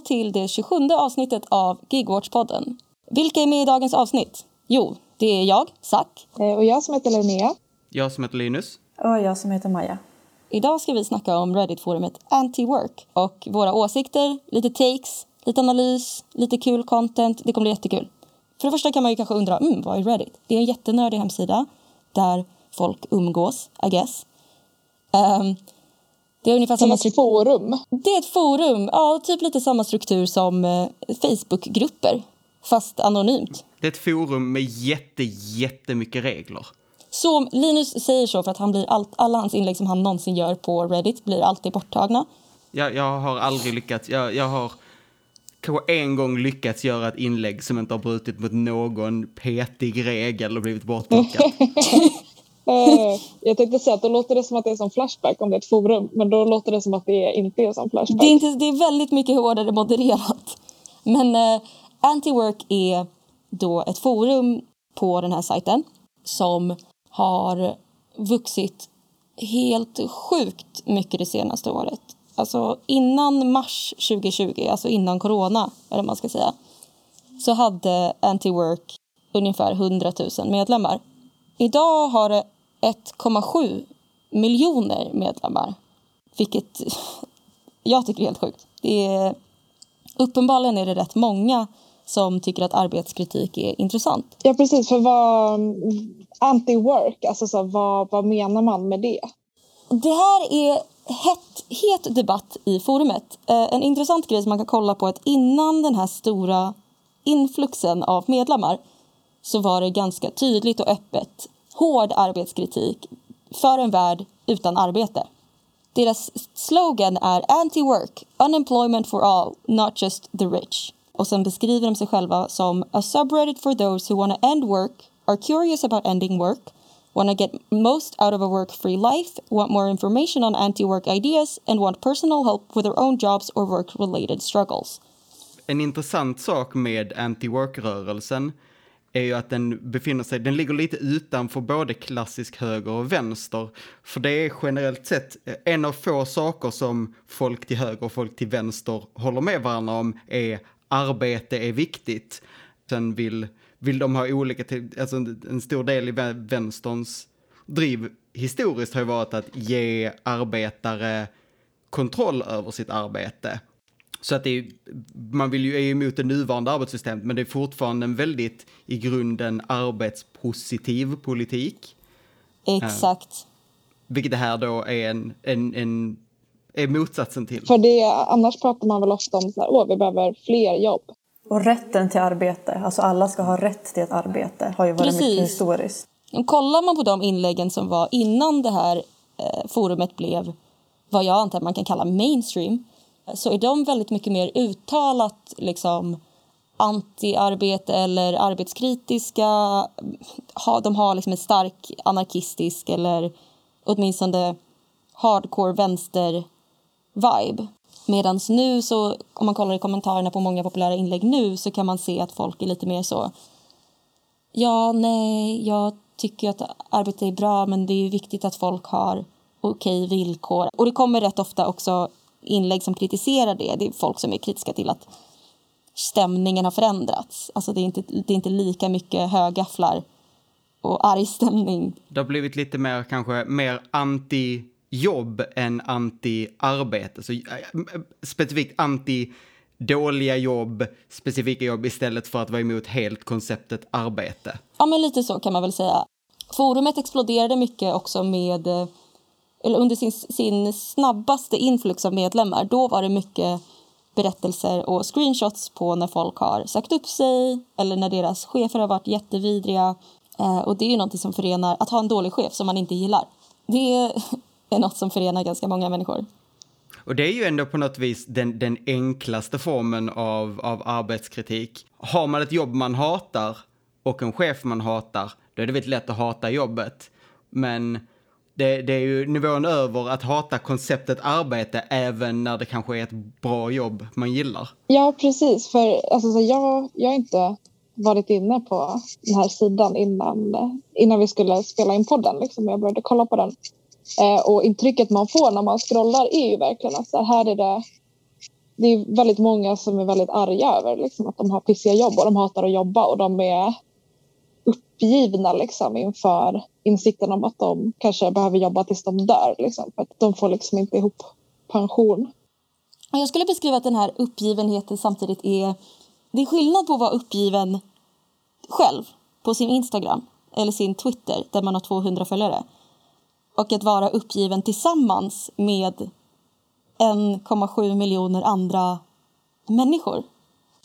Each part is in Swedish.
välkomna till det 27 avsnittet av Gigwatch-podden. Vilka är med i dagens avsnitt? Jo, det är jag, Zack. Eh, och jag som heter Linnea. Jag som heter Linus. Och jag som heter Maja. Idag ska vi snacka om Reddit-forumet Anti-Work och våra åsikter, lite takes, lite analys, lite kul content. Det kommer bli jättekul. För det första kan man ju kanske undra, mm, vad är Reddit? Det är en jättenördig hemsida där folk umgås, I guess. Um, det är ungefär samma ett forum? Det är ett forum, ja, typ lite samma struktur som eh, Facebookgrupper, fast anonymt. Det är ett forum med jätte, jättemycket regler. Så Linus säger så för att han blir allt, alla hans inlägg som han någonsin gör på Reddit blir alltid borttagna. Jag, jag har aldrig lyckats, jag, jag har kanske en gång lyckats göra ett inlägg som inte har brutit mot någon petig regel och blivit bortplockat. Eh, jag tänkte säga att då låter det som att det är som Flashback om det är ett forum, men då låter det som att det inte är som Flashback. Det är, inte, det är väldigt mycket hårdare modererat. Men eh, Antiwork är då ett forum på den här sajten som har vuxit helt sjukt mycket det senaste året. Alltså innan mars 2020, alltså innan corona, eller man ska säga, så hade Antiwork ungefär 100 000 medlemmar. Idag har det 1,7 miljoner medlemmar. Vilket jag tycker är helt sjukt. Det är, uppenbarligen är det rätt många som tycker att arbetskritik är intressant. Ja, precis. För vad anti-work, alltså så, vad, vad menar man med det? Det här är het, het debatt i forumet. Eh, en intressant grej som man kan kolla på är att innan den här stora influxen av medlemmar så var det ganska tydligt och öppet hård arbetskritik för en värld utan arbete. Deras slogan är anti-work, unemployment for all, not just the rich. Och sen beskriver de sig själva som a subreddit for those who wanna end work, are curious about ending work, wanna get most out of a work-free life, want more information on anti-work ideas and want personal help with their own jobs or work-related struggles. En intressant sak med anti-work-rörelsen är ju att den befinner sig, den ligger lite utanför både klassisk höger och vänster. För det är generellt sett eh, en av få saker som folk till höger och folk till vänster håller med varandra om är arbete är viktigt. Sen vill, vill de ha olika, alltså en stor del i vänsterns driv historiskt har ju varit att ge arbetare kontroll över sitt arbete. Så att det är, man vill ju, är emot det nuvarande arbetssystemet, men det är fortfarande en väldigt i grunden arbetspositiv politik. Exakt. Uh, vilket det här då är en, en, en är motsatsen till. För det, annars pratar man väl ofta om att vi behöver fler jobb. Och rätten till arbete, alltså alla ska ha rätt till ett arbete, har ju varit Precis. mycket historiskt. Kollar man på de inläggen som var innan det här eh, forumet blev vad jag antar man kan kalla mainstream så är de väldigt mycket mer uttalat liksom, antiarbete eller arbetskritiska. De har liksom en stark anarkistisk eller åtminstone hardcore vänster-vibe. Medan nu, så, om man kollar i kommentarerna på många populära inlägg nu så kan man se att folk är lite mer så... Ja, nej, jag tycker att arbete är bra men det är viktigt att folk har okej okay villkor. Och det kommer rätt ofta också inlägg som kritiserar det. Det är folk som är kritiska till att stämningen har förändrats. Alltså det är inte, det är inte lika mycket högafflar och arg stämning. Det har blivit lite mer kanske mer anti jobb än anti-arbete. Så, äh, specifikt anti dåliga jobb, specifika jobb istället för att vara emot helt konceptet arbete. Ja, men lite så kan man väl säga. Forumet exploderade mycket också med eh, eller under sin, sin snabbaste influx av medlemmar, då var det mycket berättelser och screenshots på när folk har sagt upp sig eller när deras chefer har varit jättevidriga. Eh, och det är ju någonting som förenar, att ha en dålig chef som man inte gillar. Det är något som förenar ganska många människor. Och det är ju ändå på något vis den, den enklaste formen av, av arbetskritik. Har man ett jobb man hatar och en chef man hatar, då är det väldigt lätt att hata jobbet. Men det, det, är ju nivån över att hata konceptet arbete även när det kanske är ett bra jobb man gillar. Ja, precis. För alltså, så jag, jag har inte varit inne på den här sidan innan, innan vi skulle spela in podden. Liksom. Jag började kolla på den. Eh, och intrycket man får när man scrollar är ju verkligen att så här är det det är väldigt många som är väldigt arga över liksom, att de har pissiga jobb och de hatar att jobba och de är uppgivna liksom, inför insikten om att de kanske behöver jobba tills de dör. Liksom, för att de får liksom inte ihop pension. Jag skulle beskriva att den här uppgivenheten samtidigt är... Det är skillnad på att vara uppgiven själv på sin Instagram eller sin Twitter där man har 200 följare och att vara uppgiven tillsammans med 1,7 miljoner andra människor.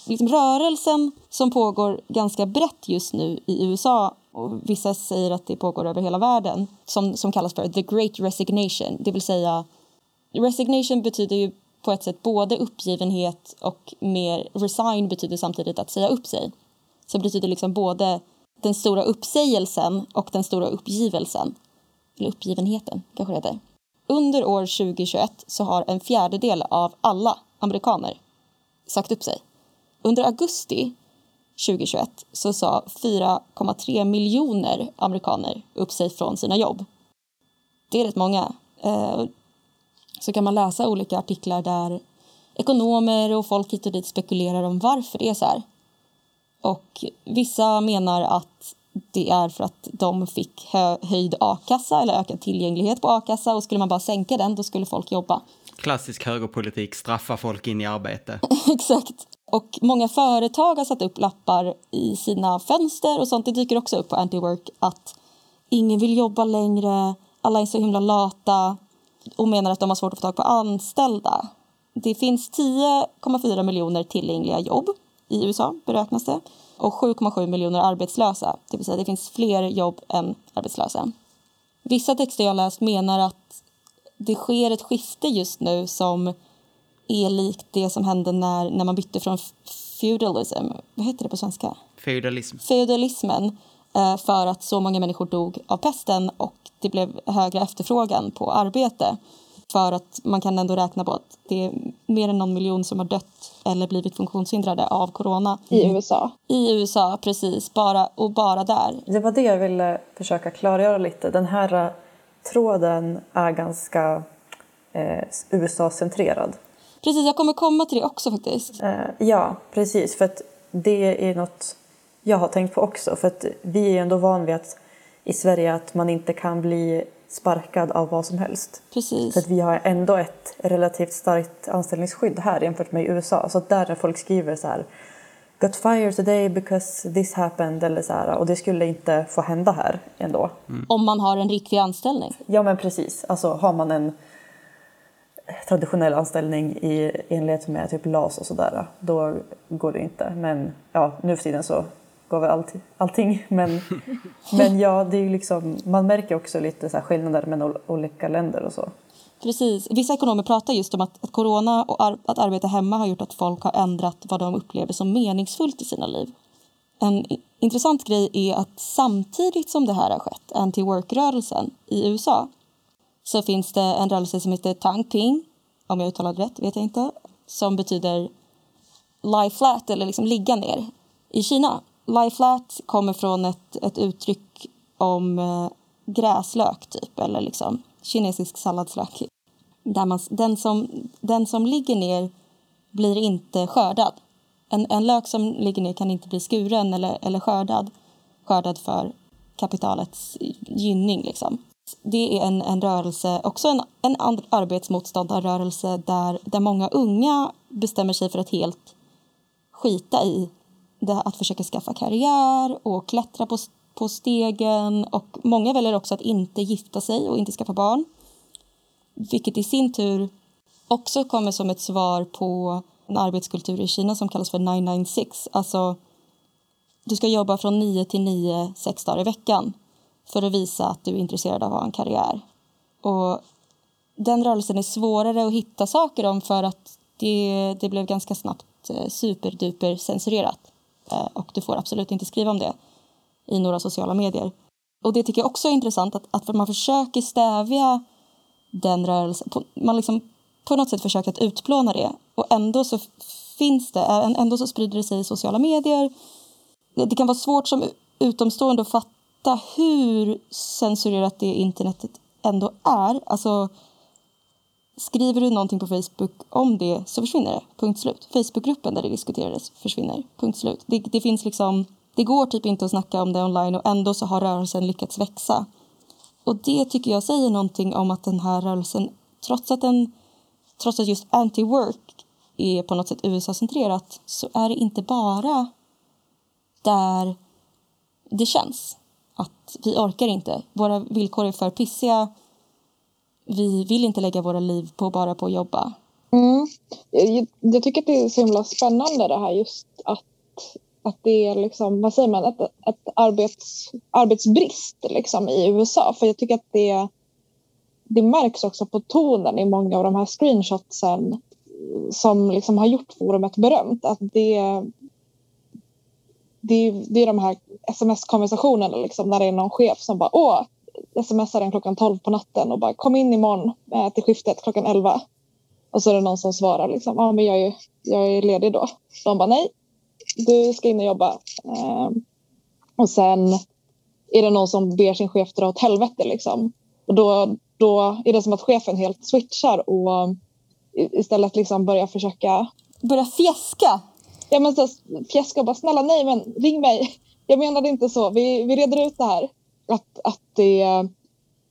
Liksom rörelsen som pågår ganska brett just nu i USA och vissa säger att det pågår över hela världen som, som kallas för the great resignation. Det vill säga, resignation betyder ju på ett sätt både uppgivenhet och mer resign betyder samtidigt att säga upp sig. Så det betyder liksom både den stora uppsägelsen och den stora uppgivelsen. Eller uppgivenheten, kanske det heter. Under år 2021 så har en fjärdedel av alla amerikaner sagt upp sig. Under augusti 2021 så sa 4,3 miljoner amerikaner upp sig från sina jobb. Det är rätt många. Eh, så kan man läsa olika artiklar där ekonomer och folk hit och dit spekulerar om varför det är så här. Och vissa menar att det är för att de fick höjd a-kassa eller ökad tillgänglighet på a-kassa och skulle man bara sänka den då skulle folk jobba. Klassisk högerpolitik, straffa folk in i arbete. Exakt. Och många företag har satt upp lappar i sina fönster och sånt. Det dyker också upp på Anti-Work att ingen vill jobba längre, alla är så himla lata och menar att de har svårt att få tag på anställda. Det finns 10,4 miljoner tillgängliga jobb i USA, beräknas det och 7,7 miljoner arbetslösa. Det vill säga det finns fler jobb än arbetslösa. Vissa texter jag läst menar att det sker ett skifte just nu som är likt det som hände när, när man bytte från feudalism, vad heter det på svenska? Feudalism. Feudalismen, eh, för att så många människor dog av pesten och det blev högre efterfrågan på arbete. För att man kan ändå räkna på att det är mer än någon miljon som har dött eller blivit funktionshindrade av corona. I USA? I USA, precis. Bara, och bara där. Det var det jag ville försöka klargöra lite. Den här eh, tråden är ganska eh, USA-centrerad. Precis, jag kommer komma till det också faktiskt. Eh, ja, precis. För att det är något jag har tänkt på också. För att vi är ju ändå van vid att i Sverige att man inte kan bli sparkad av vad som helst. Precis. För att vi har ändå ett relativt starkt anställningsskydd här jämfört med i USA. Så där när folk skriver så här got fired today because this happened eller så här, och det skulle inte få hända här ändå. Mm. Om man har en riktig anställning. Ja men precis, alltså har man en traditionell anställning i enlighet med typ LAS och sådär, då går det inte. Men ja, nu för tiden så går väl all, allting. Men, men ja, det är liksom, man märker också lite så skillnader mellan olika länder och så. Precis. Vissa ekonomer pratar just om att, att corona och ar att arbeta hemma har gjort att folk har ändrat vad de upplever som meningsfullt i sina liv. En intressant grej är att samtidigt som det här har skett, anti-work-rörelsen i USA, så finns det en rörelse som heter Tangping, om jag uttalade rätt, vet jag inte, som betyder lie flat eller liksom ligga ner i Kina. Lie flat kommer från ett, ett uttryck om eh, gräslök typ, eller liksom kinesisk salladslök. Där man, den, som, den som ligger ner blir inte skördad. En, en lök som ligger ner kan inte bli skuren eller, eller skördad, skördad för kapitalets gynning. Liksom. Det är en, en rörelse, också en, en arbetsmotståndarrörelse där, där många unga bestämmer sig för att helt skita i det, att försöka skaffa karriär och klättra på, på stegen. Och Många väljer också att inte gifta sig och inte skaffa barn. Vilket i sin tur också kommer som ett svar på en arbetskultur i Kina som kallas för 996. Alltså, du ska jobba från 9 till 9, sex dagar i veckan för att visa att du är intresserad av att ha en karriär. Och den rörelsen är svårare att hitta saker om för att det, det blev ganska snabbt eh, superduper censurerat. Eh, och du får absolut inte skriva om det i några sociala medier. Och det tycker jag också är intressant att, att man försöker stävja den rörelsen. Man liksom på något sätt försökt att utplåna det och ändå så finns det, ändå så sprider det sig i sociala medier. Det kan vara svårt som utomstående att fatta hur censurerat det internetet ändå är. Alltså, Skriver du någonting på Facebook om det så försvinner det. Punkt slut. Facebookgruppen där det diskuterades försvinner. Punkt slut. Det, det, finns liksom, det går typ inte att snacka om det online och ändå så har rörelsen lyckats växa. Och det tycker jag säger någonting om att den här rörelsen, trots att, den, trots att just anti-work är på något sätt USA-centrerat så är det inte bara där det känns att vi orkar inte. Våra villkor är för pissiga. Vi vill inte lägga våra liv på bara på att jobba. Mm. Jag, jag, tycker att det är så himla spännande det här just att, att det är liksom, vad säger man, ett, ett arbets, arbetsbrist liksom i USA. För jag tycker att det, det märks också på tonen i många av de här screenshotsen som liksom har gjort forumet berömt. Att det, det, det är de här sms-konversationerna liksom, när det är någon chef som bara åh, smsar en klockan 12 på natten och bara kom in imorgon eh, till skiftet klockan 11. Och så är det någon som svarar liksom, ja men jag är, jag är ledig då. De bara nej, du ska in och jobba. Eh, och sen är det någon som ber sin chef dra åt helvete liksom. Och då, då är det som att chefen helt switchar och istället liksom börjar försöka... Börja fjäska? Ja men så fjäska och bara snälla nej men ring mig. Jag menade inte så. Vi, vi reder ut det här. Att, att det,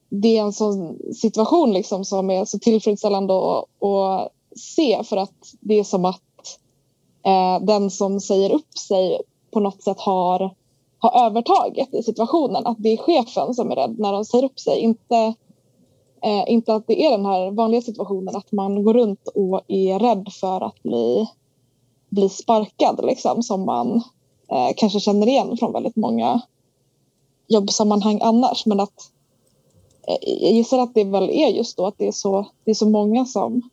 det är en sån situation liksom som är så tillfredsställande att, att se för att det är som att eh, den som säger upp sig på något sätt har, har övertaget i situationen. Att det är chefen som är rädd när de säger upp sig. Inte, eh, inte att det är den här vanliga situationen att man går runt och är rädd för att bli, bli sparkad liksom, som man eh, kanske känner igen från väldigt många jobbsammanhang annars. Men att eh, jag gissar att det väl är just då att det är så, det är så många som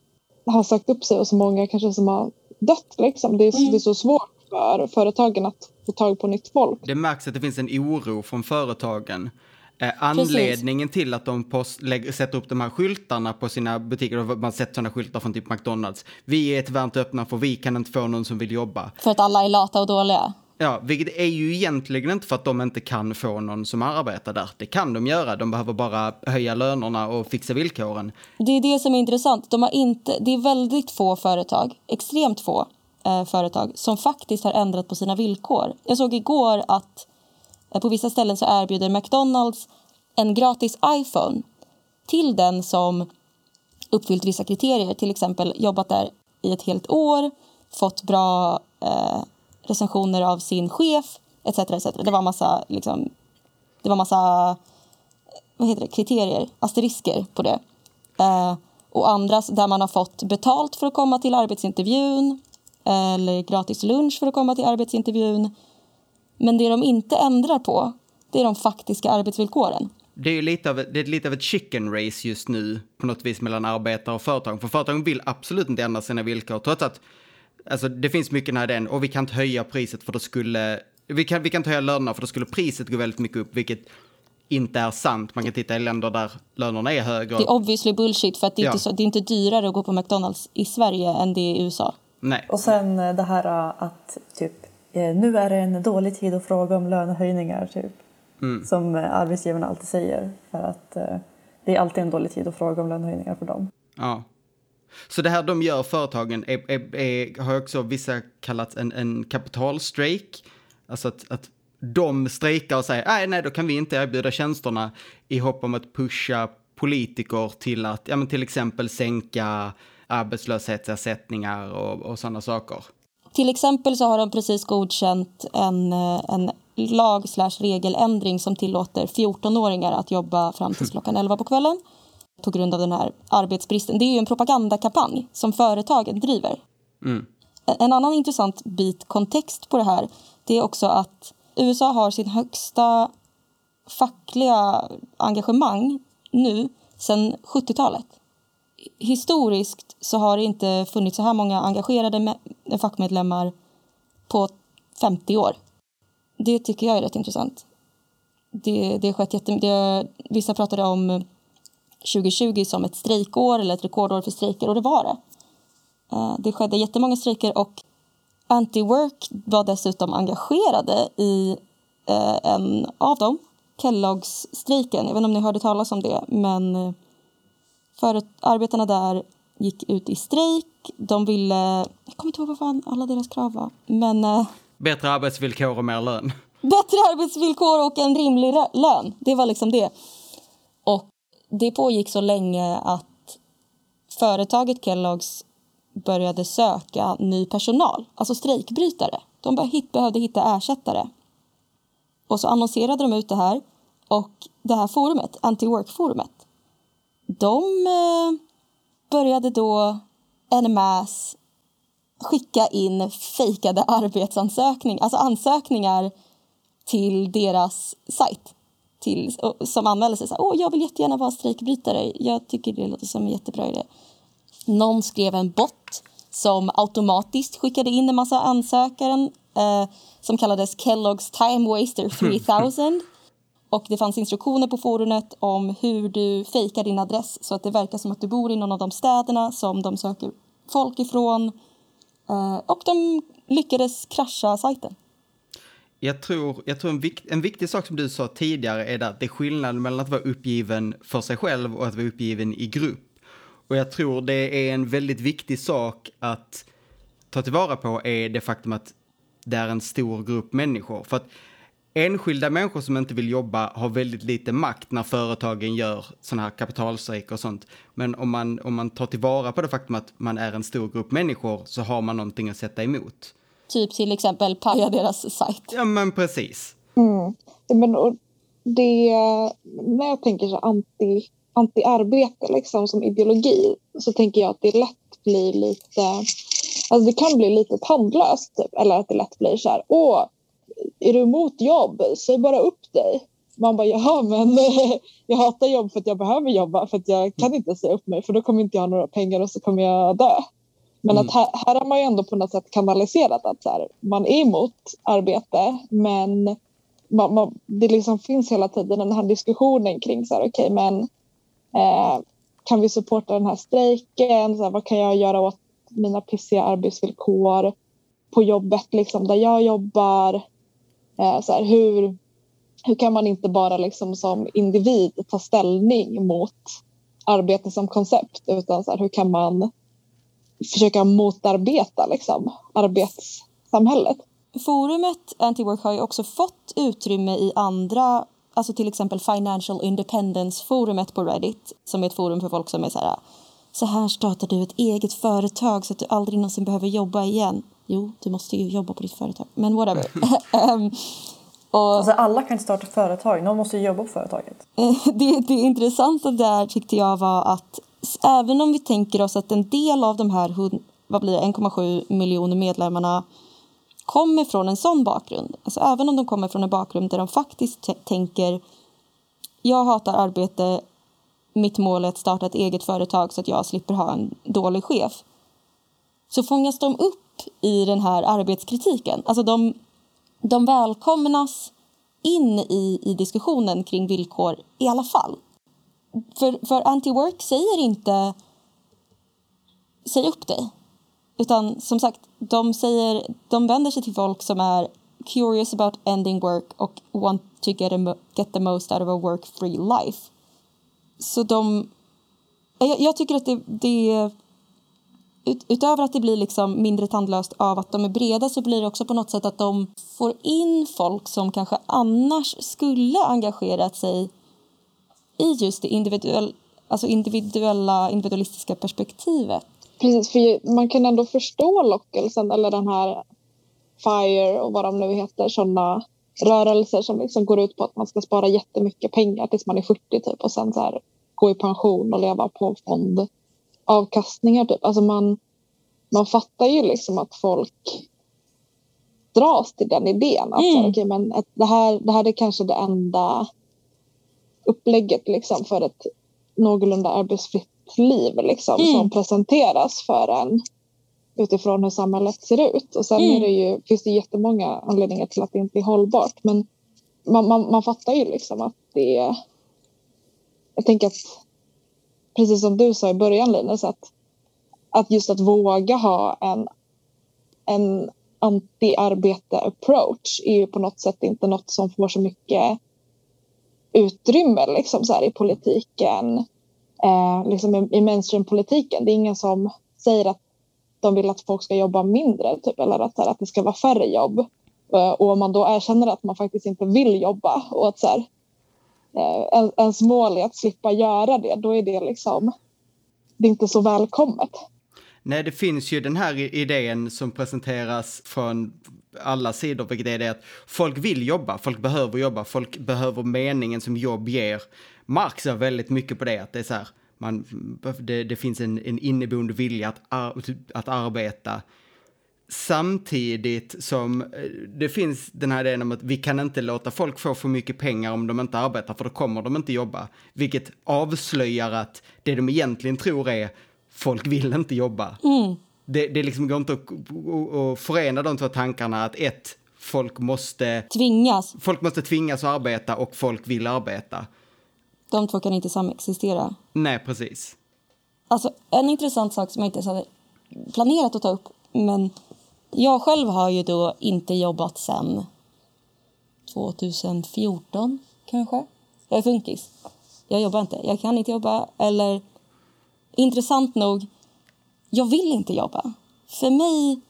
har sagt upp sig och så många kanske som har dött. Liksom. Det, är, mm. det är så svårt för företagen att få tag på nytt folk. Det märks att det finns en oro från företagen. Eh, anledningen Precis. till att de post, lägger, sätter upp de här skyltarna på sina butiker, och man sett sådana skyltar från typ McDonalds. Vi är ett varmt öppna för vi kan inte få någon som vill jobba. För att alla är lata och dåliga? Ja, vilket är ju egentligen inte för att de inte kan få någon som arbetar där. Det kan de göra, de behöver bara höja lönerna och fixa villkoren. Det är det som är intressant. De har inte, det är väldigt få företag, extremt få eh, företag, som faktiskt har ändrat på sina villkor. Jag såg igår att eh, på vissa ställen så erbjuder McDonalds en gratis iPhone till den som uppfyllt vissa kriterier, till exempel jobbat där i ett helt år, fått bra eh, recensioner av sin chef etc. etc. Det var massa, liksom, det var massa vad heter det, kriterier, asterisker på det. Eh, och andra där man har fått betalt för att komma till arbetsintervjun eller gratis lunch för att komma till arbetsintervjun. Men det de inte ändrar på, det är de faktiska arbetsvillkoren. Det är lite av, det är lite av ett chicken race just nu på något vis mellan arbetare och företag. För företagen vill absolut inte ändra sina villkor trots att Alltså det finns mycket när den, och vi kan inte höja priset för då skulle, vi kan, vi kan inte höja lönerna för då skulle priset gå väldigt mycket upp, vilket inte är sant. Man kan titta i länder där lönerna är högre. Det är obviously bullshit för att det är, ja. inte, så, det är inte dyrare att gå på McDonalds i Sverige än det är i USA. Nej. Och sen eh, det här eh, att typ eh, nu är det en dålig tid att fråga om lönehöjningar typ. Mm. Som arbetsgivarna alltid säger. För att det är alltid en dålig tid att fråga om lönehöjningar för dem. Ja. Så det här de gör, företagen, är, är, är, har också vissa kallat en, en kapitalstrejk. Alltså att, att de strejkar och säger nej, nej, då kan vi inte erbjuda tjänsterna i hopp om att pusha politiker till att, ja men till exempel sänka arbetslöshetsersättningar och, och sådana saker. Till exempel så har de precis godkänt en, en lag slash regeländring som tillåter 14-åringar att jobba fram till klockan 11 på kvällen på grund av den här arbetsbristen. Det är ju en propagandakampanj som företagen driver. Mm. En annan intressant bit kontext på det här det är också att USA har sin högsta fackliga engagemang nu sedan 70-talet. Historiskt så har det inte funnits så här många engagerade fackmedlemmar på 50 år. Det tycker jag är rätt intressant. Det, det skett jättemycket. Vissa pratade om 2020 som ett strejkår eller ett rekordår för strejker och det var det. Eh, det skedde jättemånga strejker och Anti-Work var dessutom engagerade i eh, en av dem, Kelloggs-strejken. Jag vet inte om ni hörde talas om det, men eh, för arbetarna där gick ut i strejk. De ville... Jag kommer inte ihåg vad fan alla deras krav var. Men... Bättre arbetsvillkor och mer lön. Bättre arbetsvillkor och en rimlig lön. Det var liksom det. Det pågick så länge att företaget Kelloggs började söka ny personal, alltså strejkbrytare. De behövde hitta ersättare. Och så annonserade de ut det här och det här forumet, anti-work-forumet, de eh, började då en mass skicka in fejkade arbetsansökningar, alltså ansökningar till deras sajt till, som anmälde sig så här, åh jag vill jättegärna vara strejkbrytare, jag tycker det låter som en jättebra idé. Någon skrev en bot som automatiskt skickade in en massa ansökare eh, som kallades Kellogg's Time Waster 3000. Och det fanns instruktioner på forumet om hur du fejkar din adress så att det verkar som att du bor i någon av de städerna som de söker folk ifrån. Eh, och de lyckades krascha sajten. Jag tror, jag tror en, vikt, en viktig sak som du sa tidigare är att det är skillnad mellan att vara uppgiven för sig själv och att vara uppgiven i grupp. Och jag tror det är en väldigt viktig sak att ta tillvara på är det faktum att det är en stor grupp människor. För att enskilda människor som inte vill jobba har väldigt lite makt när företagen gör sådana här kapitalstrejker och sånt. Men om man, om man tar tillvara på det faktum att man är en stor grupp människor så har man någonting att sätta emot. Typ till exempel paja deras sajt. Ja men precis. Mm. Men, och det, när jag tänker så anti anti-arbete liksom, som ideologi så tänker jag att det lätt blir lite... Alltså det kan bli lite tandlöst. Typ. Eller att det lätt blir så här... Åh, är du emot jobb? Säg bara upp dig. Man bara, jaha, men jag hatar jobb för att jag behöver jobba för att jag kan inte säga upp mig för då kommer inte jag ha några pengar och så kommer jag dö. Men mm. att här, här har man ju ändå på något sätt kanaliserat att så här, man är emot arbete men man, man, det liksom finns hela tiden den här diskussionen kring så här, okay, men Eh, kan vi supporta den här strejken? Så här, vad kan jag göra åt mina pissiga arbetsvillkor på jobbet liksom, där jag jobbar? Eh, så här, hur, hur kan man inte bara liksom, som individ ta ställning mot arbete som koncept utan så här, hur kan man försöka motarbeta liksom, arbetssamhället? Forumet Antiwork har ju också fått utrymme i andra alltså till exempel Financial Independence-forumet på Reddit som är ett forum för folk som är så här så här startar du ett eget företag så att du aldrig någonsin behöver jobba igen. Jo, du måste ju jobba på ditt företag, men whatever. um, och, alltså, alla kan inte starta företag, någon måste ju jobba på företaget. det, det intressanta där tyckte jag var att även om vi tänker oss att en del av de här 1,7 miljoner medlemmarna kommer från en sån bakgrund, alltså även om de kommer från en bakgrund där de faktiskt tänker jag hatar arbete, mitt mål är att starta ett eget företag så att jag slipper ha en dålig chef så fångas de upp i den här arbetskritiken. Alltså de, de välkomnas in i, i diskussionen kring villkor i alla fall. För, för anti-work säger inte säg upp dig. Utan som sagt, de, säger, de vänder sig till folk som är curious about ending work och want to get, a, get the most out of a work-free life. Så de... Jag, jag tycker att det, det ut, utöver att det blir liksom mindre tandlöst av att de är breda så blir det också på något sätt att de får in folk som kanske annars skulle engagerat sig i just det individuell, alltså individuella, individualistiska perspektivet. Precis, för man kan ändå förstå lockelsen eller den här FIRE och vad de nu heter, sådana rörelser som liksom går ut på att man ska spara jättemycket pengar tills man är 40 typ och sen så här, gå i pension och leva på fondavkastningar. Typ. Alltså man, man fattar ju liksom att folk dras till den idén. Att mm. okay, men det, här, det här är kanske det enda upplägget liksom för ett någorlunda arbetsfritt liv liksom, mm. som presenteras för en utifrån hur samhället ser ut. Och sen mm. är det ju, finns det jättemånga anledningar till att det inte är hållbart. Men man, man, man fattar ju liksom att det är... Jag tänker att, precis som du sa i början Linus, att, att just att våga ha en, en anti-arbete-approach är ju på något sätt inte något som får så mycket utrymme liksom, så här, i politiken eh, liksom i, i mainstream-politiken. Det är ingen som säger att de vill att folk ska jobba mindre typ, eller att, att det ska vara färre jobb. Eh, och om man då erkänner att man faktiskt inte vill jobba och att så här, eh, ens mål är att slippa göra det, då är det liksom det är inte så välkommet. Nej, det finns ju den här idén som presenteras från alla sidor, vilket är det att folk vill jobba, folk behöver jobba, folk behöver meningen som jobb ger. Marx är väldigt mycket på det, att det är så här, man, det, det finns en, en inneboende vilja att, ar, att arbeta. Samtidigt som eh, det finns den här idén om att vi kan inte låta folk få för mycket pengar om de inte arbetar, för då kommer de inte jobba. Vilket avslöjar att det de egentligen tror är folk vill inte jobba. Mm. Det, det liksom går inte att, att förena de två tankarna att ett, folk måste Tvingas. Folk måste tvingas att arbeta och folk vill arbeta. De två kan inte samexistera. Nej, precis. Alltså, en intressant sak som jag inte ens hade planerat att ta upp, men jag själv har ju då inte jobbat sen 2014 kanske. Jag är funkis. Jag jobbar inte. Jag kan inte jobba. Eller intressant nog, jag vill inte jobba. För mig,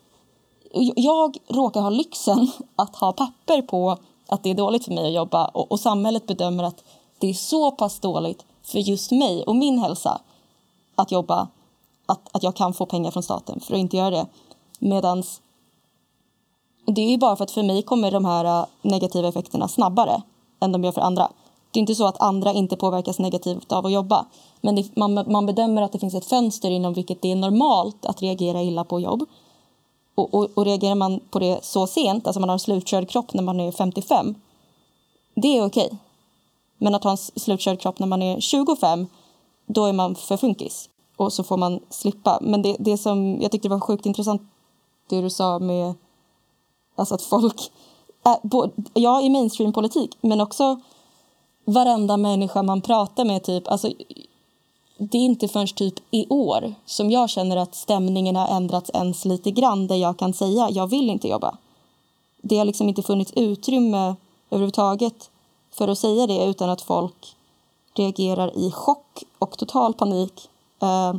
jag råkar ha lyxen att ha papper på att det är dåligt för mig att jobba och, och samhället bedömer att det är så pass dåligt för just mig och min hälsa att jobba att, att jag kan få pengar från staten för att inte göra det. Medan det är ju bara för att för mig kommer de här äh, negativa effekterna snabbare än de gör för andra. Det är inte så att andra inte påverkas negativt av att jobba. Men det, man, man bedömer att det finns ett fönster inom vilket det är normalt att reagera illa på jobb. Och, och, och reagerar man på det så sent, alltså man har en slutkörd kropp när man är 55, det är okej. Men att ha en slutkörd kropp när man är 25, då är man för funkis. Och så får man slippa. Men det, det som jag tyckte var sjukt intressant, det du sa med alltså att folk, äh, både, ja i mainstream-politik, men också varenda människa man pratar med, typ, alltså det är inte förrän typ i år som jag känner att stämningen har ändrats ens lite grann där jag kan säga jag vill inte jobba. Det har liksom inte funnits utrymme överhuvudtaget för att säga det utan att folk reagerar i chock och total panik. Eh,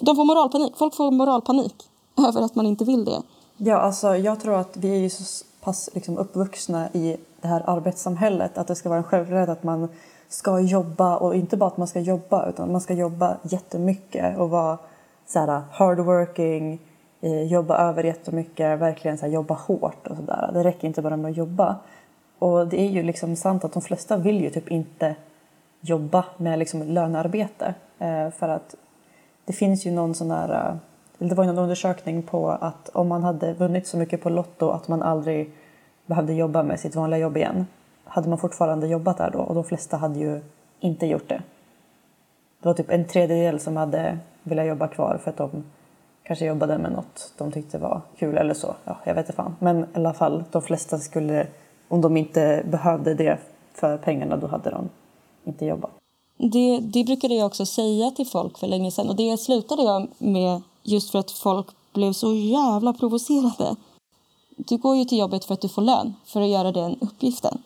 de får moralpanik. Folk får moralpanik över att man inte vill det. Ja, alltså jag tror att vi är så pass liksom, uppvuxna i det här arbetssamhället att det ska vara en självklarhet att man ska jobba och inte bara att man ska jobba utan man ska jobba jättemycket och vara så här uh, hardworking, eh, jobba över jättemycket, verkligen så här, jobba hårt och sådär. Det räcker inte bara med att jobba. Och det är ju liksom sant att de flesta vill ju typ inte jobba med liksom lönearbete eh, för att det finns ju någon sån här uh, det var någon undersökning på att om man hade vunnit så mycket på Lotto att man aldrig behövde jobba med sitt vanliga jobb igen hade man fortfarande jobbat där då och de flesta hade ju inte gjort det. Det var typ en tredjedel som hade velat jobba kvar för att de kanske jobbade med något de tyckte var kul eller så. Ja, jag vet inte fan. Men i alla fall, de flesta skulle, om de inte behövde det för pengarna, då hade de inte jobbat. Det, det brukade jag också säga till folk för länge sedan och det slutade jag med just för att folk blev så jävla provocerade. Du går ju till jobbet för att du får lön för att göra den uppgiften.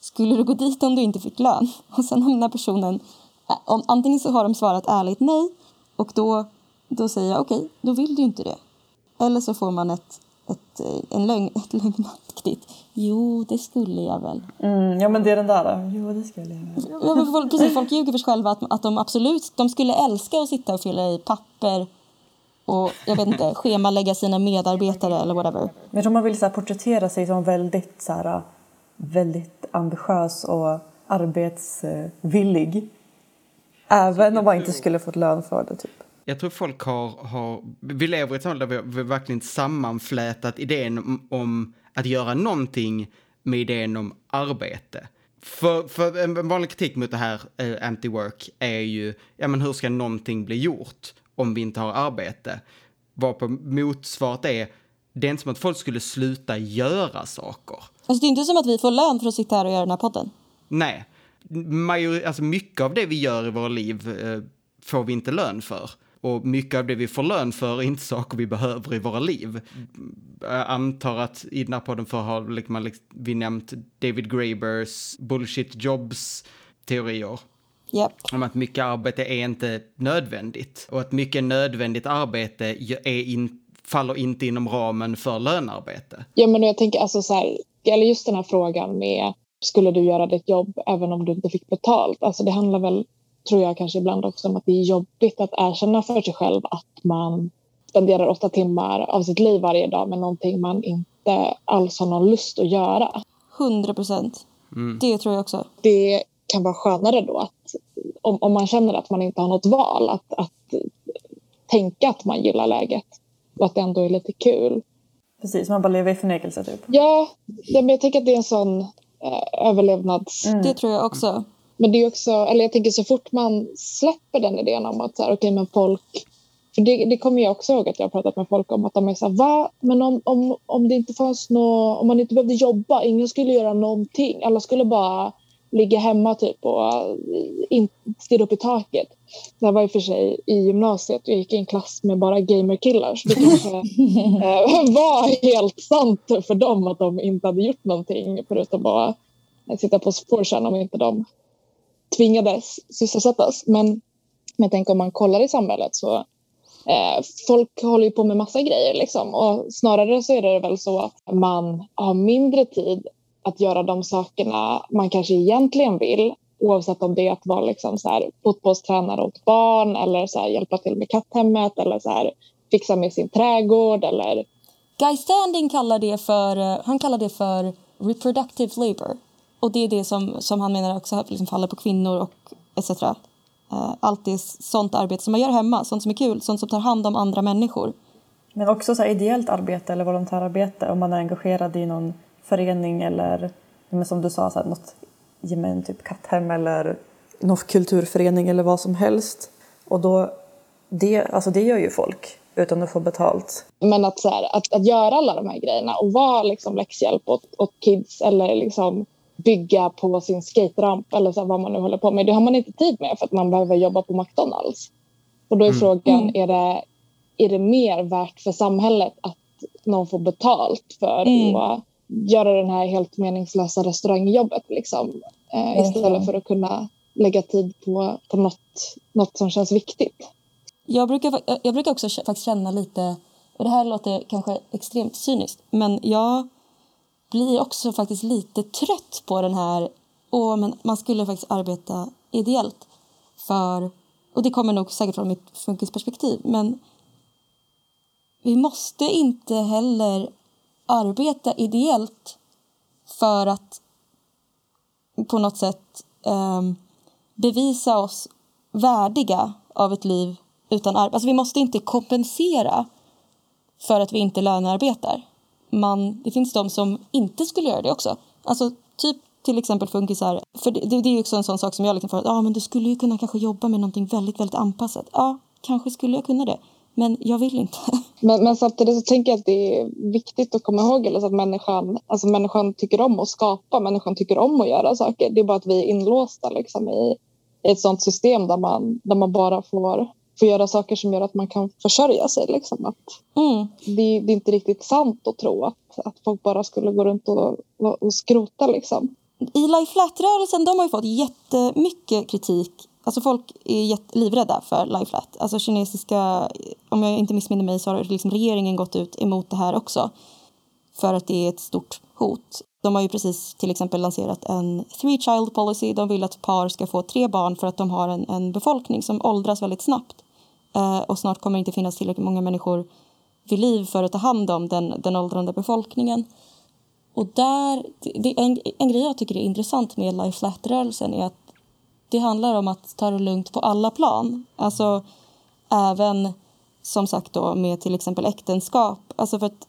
Skulle du gå dit om du inte fick lön? Och sen hamnar personen... Om, antingen så har de svarat ärligt nej och då, då säger jag okej, okay, då vill du inte det. Eller så får man ett, ett, en lögn, ett lögnaktigt jo, det skulle jag väl. Mm, ja, men det är den där. Jo, det skulle jag väl. Ja, folk, precis, folk ljuger för sig själva att, att de absolut de skulle älska att sitta och fylla i papper och jag vet inte, schemalägga sina medarbetare eller whatever. Jag tror man vill så porträttera sig som väldigt, så här, väldigt ambitiös och arbetsvillig. Även om man inte skulle fått lön för det. Typ. Jag tror folk har, har vi lever i ett samhälle där vi verkligen sammanflätat idén om, om att göra någonting med idén om arbete. För, för en vanlig kritik mot det här eh, anti-work är ju, ja men hur ska någonting bli gjort? om vi inte har arbete. Varpå motsvaret är, det är inte som att folk skulle sluta göra saker. Alltså det är inte som att vi får lön för att sitta här och göra den här podden. Nej. Major, alltså mycket av det vi gör i våra liv eh, får vi inte lön för. Och mycket av det vi får lön för är inte saker vi behöver i våra liv. Jag antar att i den här podden för har liksom, vi nämnt David Grabers bullshit jobs teorier. Yep. Om att mycket arbete är inte nödvändigt och att mycket nödvändigt arbete är in, faller inte inom ramen för lönearbete. Ja, men jag tänker alltså så här, eller just den här frågan med skulle du göra ditt jobb även om du inte fick betalt? Alltså det handlar väl, tror jag kanske ibland också om att det är jobbigt att erkänna för sig själv att man spenderar åtta timmar av sitt liv varje dag med någonting man inte alls har någon lust att göra. Hundra procent. Mm. Det tror jag också. Det kan vara skönare då att om, om man känner att man inte har något val att, att tänka att man gillar läget och att det ändå är lite kul. Precis, man bara lever i förnekelse typ. Ja, men jag tänker att det är en sån eh, överlevnads... Mm. Det tror jag också. Men det är också, eller jag tänker så fort man släpper den idén om att så här, okay, men folk för det, det kommer jag också ihåg att jag har pratat med folk om att de är så här, va? Men om, om, om det inte fanns nå, om man inte behövde jobba, ingen skulle göra någonting. Alla skulle bara ligga hemma typ och in, stirra upp i taket. Det här var i och för sig i gymnasiet och jag gick i en klass med bara gamerkillar så det kanske eh, var helt sant för dem att de inte hade gjort någonting förutom bara sitta på sportchan om inte de tvingades sysselsättas. Men, men jag tänker om man kollar i samhället så eh, folk håller ju på med massa grejer liksom och snarare så är det väl så att man har mindre tid att göra de sakerna man kanske egentligen vill oavsett om det är att vara liksom så här, fotbollstränare åt barn eller så här, hjälpa till med katthemmet eller så här, fixa med sin trädgård eller... Guy Standing kallar det för, eh, han kallar det för reproductive labor. Och det är det som, som han menar också liksom faller på kvinnor och etc. Uh, allt det sånt arbete som man gör hemma, sånt som är kul, sånt som tar hand om andra människor. Men också så ideellt arbete eller volontärarbete om man är engagerad i någon förening eller som du sa, så här, något gemen, typ katthem eller någon kulturförening eller vad som helst. Och då, det, alltså det gör ju folk utan att få betalt. Men att, så här, att, att göra alla de här grejerna och vara liksom läxhjälp åt, åt kids eller liksom bygga på sin skateramp eller så här, vad man nu håller på med. Det har man inte tid med för att man behöver jobba på McDonalds. Och då är mm. frågan, mm. är, det, är det mer värt för samhället att någon får betalt för mm. att göra den här helt meningslösa restaurangjobbet liksom, eh, istället för att kunna lägga tid på, på något, något som känns viktigt. Jag brukar, jag brukar också faktiskt känna lite, och det här låter kanske extremt cyniskt, men jag blir också faktiskt lite trött på den här, åh, men man skulle faktiskt arbeta ideellt för, och det kommer nog säkert från mitt funkisperspektiv, men vi måste inte heller arbeta ideellt för att på något sätt eh, bevisa oss värdiga av ett liv utan arbete. Alltså vi måste inte kompensera för att vi inte lönearbetar. Man, det finns de som inte skulle göra det också. Alltså typ till exempel funkisar. För det, det, det är ju också en sån sak som jag liksom får att ah, men du skulle ju kunna kanske jobba med någonting väldigt, väldigt anpassat. Ja, kanske skulle jag kunna det. Men jag vill inte. Men, men samtidigt så tänker jag att det är viktigt att komma ihåg att människan, alltså människan tycker om att skapa, människan tycker om att göra saker. Det är bara att vi är inlåsta liksom, i, i ett sånt system där man, där man bara får, får göra saker som gör att man kan försörja sig. Liksom. Att mm. det, det, är inte riktigt sant att tro att, att folk bara skulle gå runt och, och, och skrota. Liksom. I Life Flat-rörelsen de har ju fått jättemycket kritik Alltså folk är livrädda för Life Flat. Alltså kinesiska, om jag inte missminner mig så har liksom regeringen gått ut emot det här också. För att det är ett stort hot. De har ju precis till exempel lanserat en three child policy. De vill att par ska få tre barn för att de har en, en befolkning som åldras väldigt snabbt. Eh, och snart kommer det inte finnas tillräckligt många människor vid liv för att ta hand om den, den åldrande befolkningen. Och där, det, en, en grej jag tycker är intressant med Life Flat-rörelsen är att det handlar om att ta det lugnt på alla plan. Alltså även som sagt då med till exempel äktenskap. Alltså för att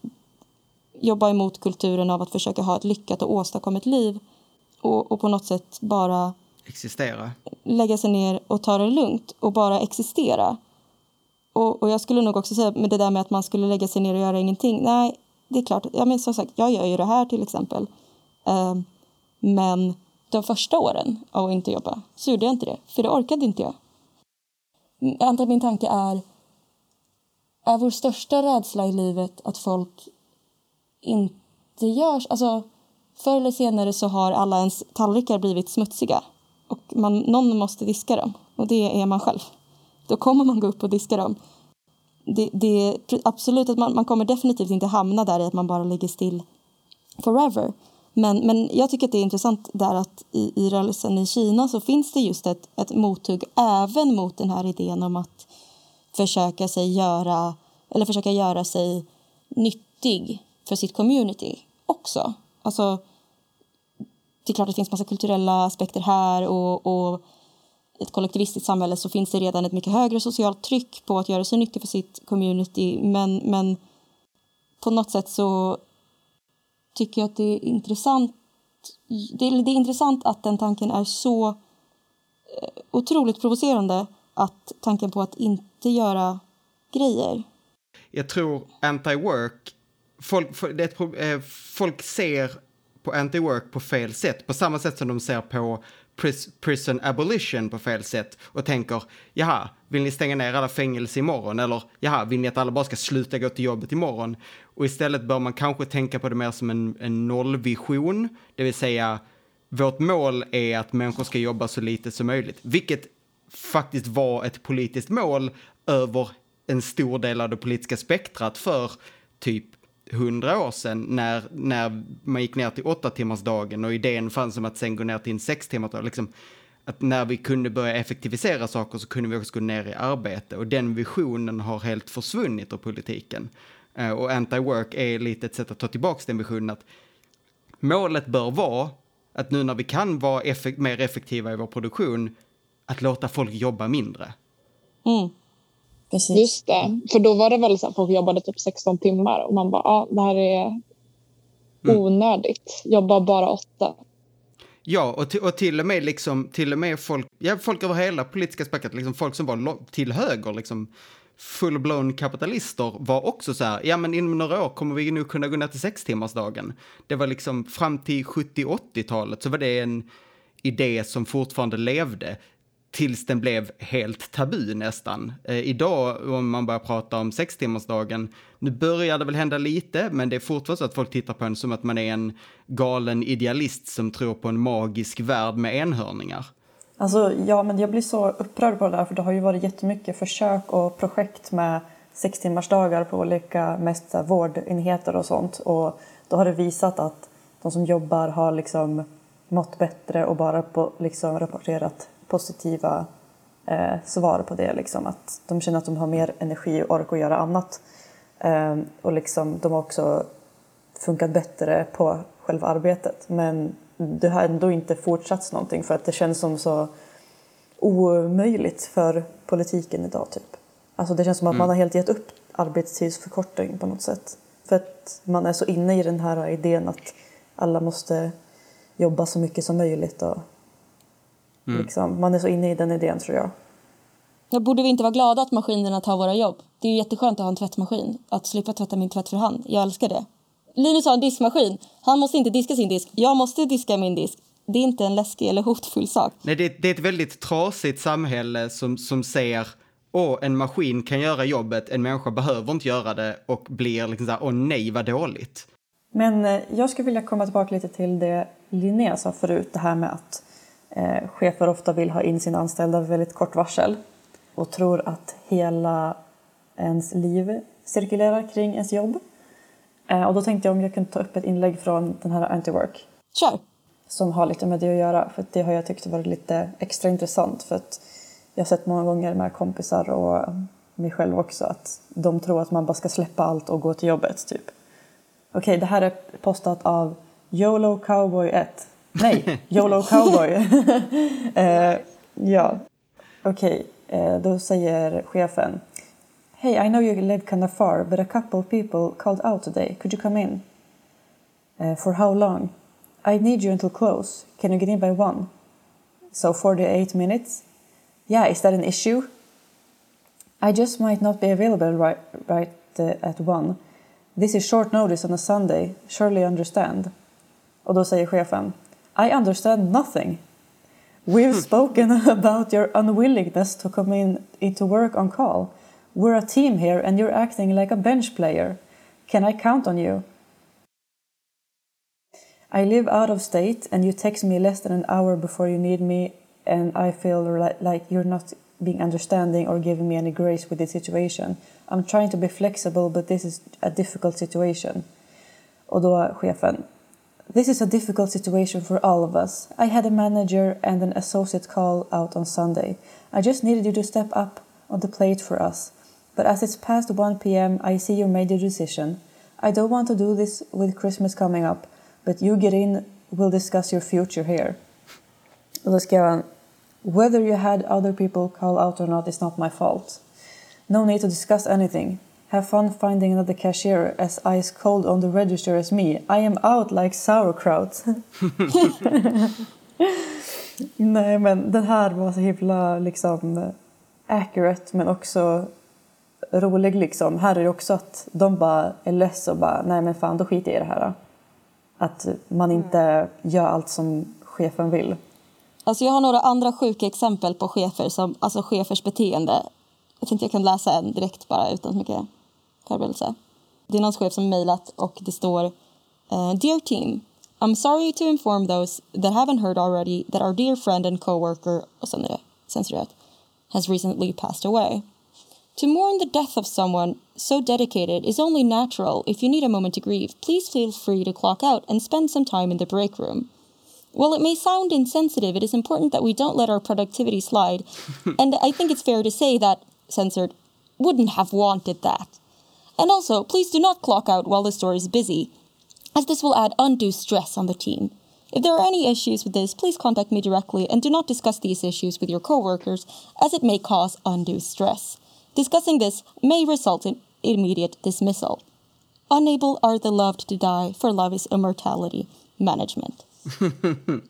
jobba emot kulturen av att försöka ha ett lyckat och åstadkommet liv och, och på något sätt bara existera. Lägga sig ner och ta det lugnt och bara existera. Och, och jag skulle nog också säga med det där med att man skulle lägga sig ner och göra ingenting. Nej, det är klart. Ja, men som sagt, jag gör ju det här till exempel. Uh, men de första åren av att inte jobba så gjorde jag inte det, för det orkade inte jag. Jag antar att min tanke är är vår största rädsla i livet att folk inte görs... Alltså, förr eller senare så har alla ens tallrikar blivit smutsiga. och man, någon måste diska dem och det är man själv. Då kommer man gå upp och diska dem. Det, det absolut att man, man kommer definitivt inte hamna där i att man bara ligger still forever. Men, men jag tycker att det är intressant där att i, i rörelsen i Kina så finns det just ett, ett mothugg även mot den här idén om att försöka sig göra eller försöka göra sig nyttig för sitt community också. Alltså, det är klart att det finns massa kulturella aspekter här och, och i ett kollektivistiskt samhälle så finns det redan ett mycket högre socialt tryck på att göra sig nyttig för sitt community men, men på något sätt så tycker jag att det är intressant det är, det är intressant att den tanken är så eh, otroligt provocerande att tanken på att inte göra grejer. Jag tror anti-work, folk, eh, folk ser på anti-work på fel sätt, på samma sätt som de ser på prison abolition på fel sätt och tänker jaha, vill ni stänga ner alla fängelser imorgon? Eller jaha, vill ni att alla bara ska sluta gå till jobbet imorgon? Och istället bör man kanske tänka på det mer som en, en nollvision, det vill säga vårt mål är att människor ska jobba så lite som möjligt, vilket faktiskt var ett politiskt mål över en stor del av det politiska spektrat för typ hundra år sedan när, när man gick ner till åtta timmars dagen och idén fanns om att sen gå ner till en sex timmars dag. Liksom, att när vi kunde börja effektivisera saker så kunde vi också gå ner i arbete och den visionen har helt försvunnit ur politiken. Uh, och anti-work är lite ett sätt att ta tillbaka den visionen att målet bör vara att nu när vi kan vara effek mer effektiva i vår produktion, att låta folk jobba mindre. Mm. Precis. Just det, för då var det väl så att folk jobbade typ 16 timmar och man bara, ja, det här är mm. onödigt. Jobba bara åtta. Ja, och, och till och med liksom, till och med folk, ja, folk över hela politiska spektrat, liksom folk som var till höger, liksom full-blown kapitalister var också så här, ja men inom några år kommer vi nu kunna gå ner till sex timmars dagen. Det var liksom fram till 70-80-talet så var det en idé som fortfarande levde tills den blev helt tabu nästan. Eh, idag, om man börjar prata om sextimmarsdagen, nu börjar det väl hända lite, men det är fortfarande så att folk tittar på en som att man är en galen idealist som tror på en magisk värld med enhörningar. Alltså, ja, men jag blir så upprörd på det där, för det har ju varit jättemycket försök och projekt med sextimmarsdagar på olika mest vårdenheter och sånt. Och då har det visat att de som jobbar har liksom mått bättre och bara på, liksom rapporterat positiva eh, svar på det. Liksom, att de känner att de har mer energi och ork att göra annat. Eh, och liksom, de har också funkat bättre på själva arbetet. Men det har ändå inte fortsatt någonting för att det känns som så omöjligt för politiken idag. Typ. Alltså det känns som att mm. man har helt gett upp arbetstidsförkortning på något sätt. För att man är så inne i den här idén att alla måste jobba så mycket som möjligt och Mm. Liksom, man är så inne i den idén tror jag. Jag borde vi inte vara glada att maskinerna tar våra jobb? Det är jätteskönt att ha en tvättmaskin. Att slippa tvätta min tvätt för hand. Jag älskar det. Linus har en diskmaskin. Han måste inte diska sin disk. Jag måste diska min disk. Det är inte en läskig eller hotfull sak. Nej, det, det är ett väldigt trasigt samhälle som, som ser åh, en maskin kan göra jobbet, en människa behöver inte göra det och blir liksom så här, åh nej vad dåligt. Men eh, jag skulle vilja komma tillbaka lite till det Linnea sa förut, det här med att Eh, chefer ofta vill ha in sina anställda väldigt kort varsel och tror att hela ens liv cirkulerar kring ens jobb. Eh, och då tänkte jag om jag kunde ta upp ett inlägg från den här Antiwork. Som har lite med det att göra, för det har jag tyckt varit lite extra intressant för att jag har sett många gånger med kompisar och mig själv också att de tror att man bara ska släppa allt och gå till jobbet typ. Okej, okay, det här är postat av YOLO Cowboy 1 Nej, YOLO cowboy. uh, ja, okej. Okay. Uh, då säger chefen. Hey, I know you live kind of far, but a couple people called out today. Could you come in? Uh, for how long? I need you until close. Can you get in by one? So 48 minutes? Yeah, is that an issue? I just might not be available right, right uh, at one. This is short notice on a Sunday. Surely understand. Och då säger chefen. I understand nothing. We've hmm. spoken about your unwillingness to come in into work on call. We're a team here and you're acting like a bench player. Can I count on you? I live out of state and you text me less than an hour before you need me and I feel like you're not being understanding or giving me any grace with the situation. I'm trying to be flexible but this is a difficult situation. Och då chefen, This is a difficult situation for all of us. I had a manager and an associate call out on Sunday. I just needed you to step up on the plate for us. But as it's past 1 p.m., I see you made your decision. I don't want to do this with Christmas coming up, but you get in, we'll discuss your future here. Då Whether you had other people call out or not is not my fault. No need to discuss anything. Have fun finding another cashier as ice cold on the register as me. I am out like sauerkraut. Nej men den här var så himla liksom accurate men också rolig liksom. Här är det också att de bara är less och bara nej men fan då skiter jag i det här. Att man inte gör allt som chefen vill. Alltså jag har några andra sjuka exempel på chefer, som, alltså chefers beteende. Jag tänkte jag kan läsa en direkt bara utan så mycket förberedelse. Det är någon chef som mejlat och det står uh, Dear team, I'm sorry to inform those that haven't heard already that our dear friend and coworker och sen är det censurerat has recently passed away. To mourn the death of someone so dedicated is only natural. If you need a moment to grieve, please feel free to clock out and spend some time in the break room. While it may sound insensitive, it is important that we don't let our productivity slide. and I think it's fair to say that, censored, wouldn't have wanted that. And also, please do not clock out while the store is busy, as this will add undue stress on the team. If there are any issues with this, please contact me directly and do not discuss these issues with your coworkers, as it may cause undue stress. Discussing this may result in immediate dismissal. Unable are the loved to die, for love is immortality. Management.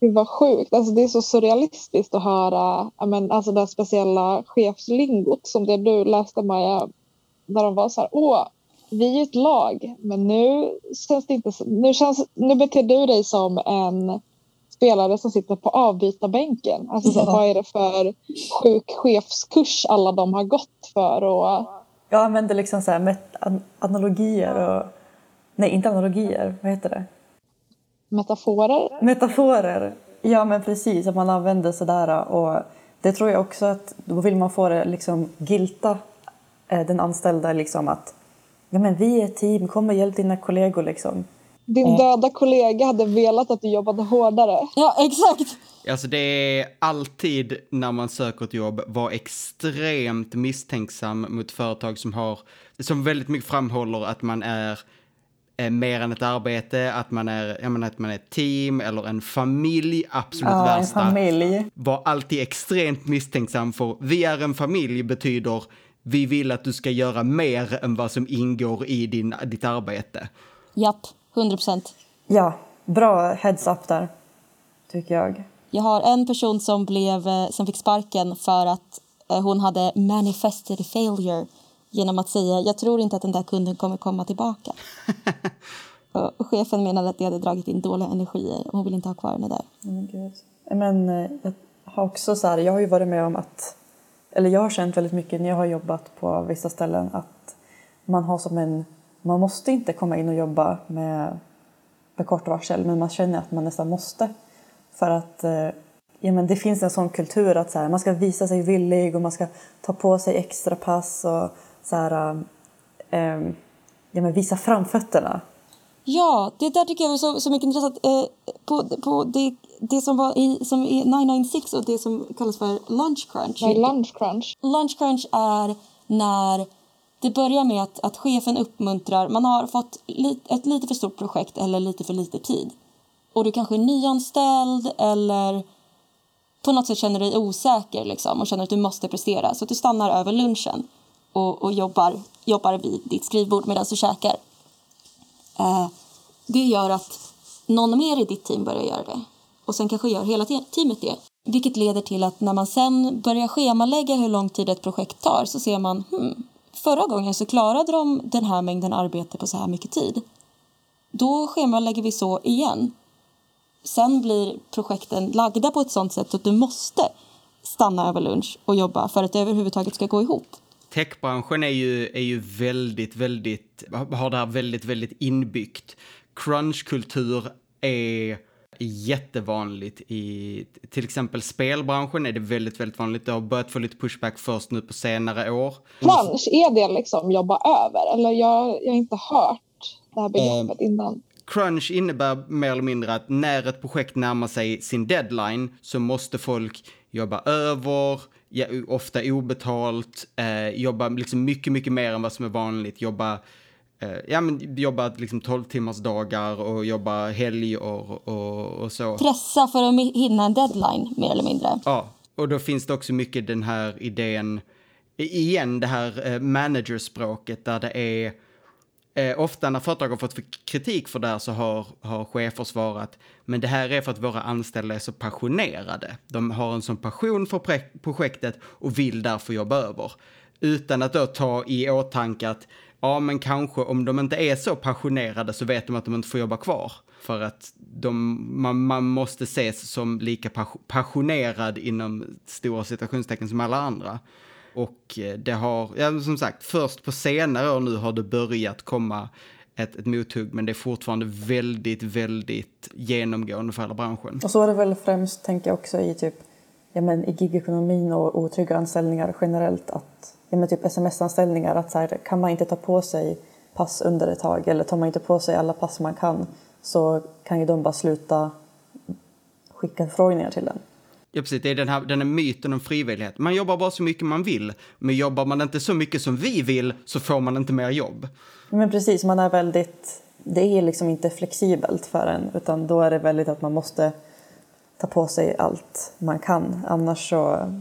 Det var sjukt. Alltså, det är så surrealistiskt att höra men, alltså, det speciella chefslingot som det du läste Maja. När de var så här, åh, vi är ett lag, men nu känns det inte nu, känns, nu beter du dig som en spelare som sitter på avbytarbänken. Alltså, så, vad är det för sjuk chefskurs alla de har gått för? Och... Jag använder liksom så här analogier och... Nej, inte analogier. Vad heter det? Metaforer? Metaforer. Ja, men precis. Att man använder sådär. Och det tror jag också att då vill man få det liksom gilta den anställda liksom att ja, men vi är ett team, kom och hjälp dina kollegor liksom. Din döda kollega hade velat att du jobbade hårdare. Ja, exakt. Alltså det är alltid när man söker ett jobb, var extremt misstänksam mot företag som har, som väldigt mycket framhåller att man är eh, mer än ett arbete, att man är, jag menar, att man är ett team eller en familj, absolut ja, värsta. En familj. Var alltid extremt misstänksam för vi är en familj betyder vi vill att du ska göra mer än vad som ingår i din, ditt arbete. Japp, 100 procent. Ja, bra heads up där, tycker jag. Jag har en person som, blev, eh, som fick sparken för att eh, hon hade manifested failure genom att säga jag tror inte att den där kunden kommer komma tillbaka. och chefen menade att det hade dragit in dåliga energier och hon vill inte ha kvar henne där. Gud. Men eh, jag har också så här, jag har ju varit med om att eller jag har känt väldigt mycket när jag har jobbat på vissa ställen att man har som en, man måste inte komma in och jobba med, med kort varsel men man känner att man nästan måste. För att eh, ja, men det finns en sån kultur att så här, man ska visa sig villig och man ska ta på sig extra pass och så här, um, ja, men visa framfötterna. Ja, det där tycker jag var så, så mycket intressant. Eh, på, på det, det som var i, som i 996 och det som kallas för lunch crunch. Nej, lunch crunch. Lunch crunch är när det börjar med att, att chefen uppmuntrar, man har fått li, ett lite för stort projekt eller lite för lite tid. Och du kanske är nyanställd eller på något sätt känner dig osäker liksom, och känner att du måste prestera. Så du stannar över lunchen och, och jobbar, jobbar vid ditt skrivbord medan du käkar. Eh, det gör att någon mer i ditt team börjar göra det. Och sen kanske gör hela teamet det. Vilket leder till att när man sen börjar schemalägga hur lång tid ett projekt tar så ser man hmm, förra gången så klarade de den här mängden arbete på så här mycket tid. Då schemalägger vi så igen. Sen blir projekten lagda på ett sånt sätt att du måste stanna över lunch och jobba för att det överhuvudtaget ska gå ihop. Techbranschen är ju, är ju väldigt, väldigt, har det här väldigt, väldigt inbyggt. Crunchkultur är jättevanligt i till exempel spelbranschen är det väldigt, väldigt vanligt. Det har börjat få lite pushback först nu på senare år. Crunch, är det liksom jobba över? Eller jag, jag har inte hört det här begreppet um, innan. Crunch innebär mer eller mindre att när ett projekt närmar sig sin deadline så måste folk jobba över, ofta obetalt, eh, jobba liksom mycket, mycket mer än vad som är vanligt, jobba eh, ja, men jobba liksom 12 timmars dagar och jobba helger och, och, och, så. Pressa för att hinna en deadline, mer eller mindre. Ja, och då finns det också mycket den här idén, igen det här eh, managerspråket där det är Eh, ofta när företag har fått kritik för det här så har, har chefer svarat men det här är för att våra anställda är så passionerade. De har en sån passion för projektet och vill därför jobba över. Utan att då ta i åtanke att ja, men kanske om de inte är så passionerade så vet de att de inte får jobba kvar. För att de, man, man måste ses som lika passionerad inom stora citationstecken som alla andra. Och eh, det har, ja, som sagt, först på senare år nu har det börjat komma ett, ett mothugg, men det är fortfarande väldigt, väldigt genomgående för hela branschen. Och så är det väl främst, tänker jag också, i typ ja, men i gigekonomin och otrygga anställningar generellt att ja, men typ sms-anställningar att så här, kan man inte ta på sig pass under ett tag eller tar man inte på sig alla pass man kan så kan ju de bara sluta skicka förfrågningar till en. Ja, precis. Det är den här, den här myten om frivillighet. Man jobbar bara så mycket man vill, men jobbar man inte så mycket som vi vill så får man inte mer jobb. Men precis, man är väldigt... Det är liksom inte flexibelt för en, utan då är det väldigt att man måste ta på sig allt man kan. Annars så...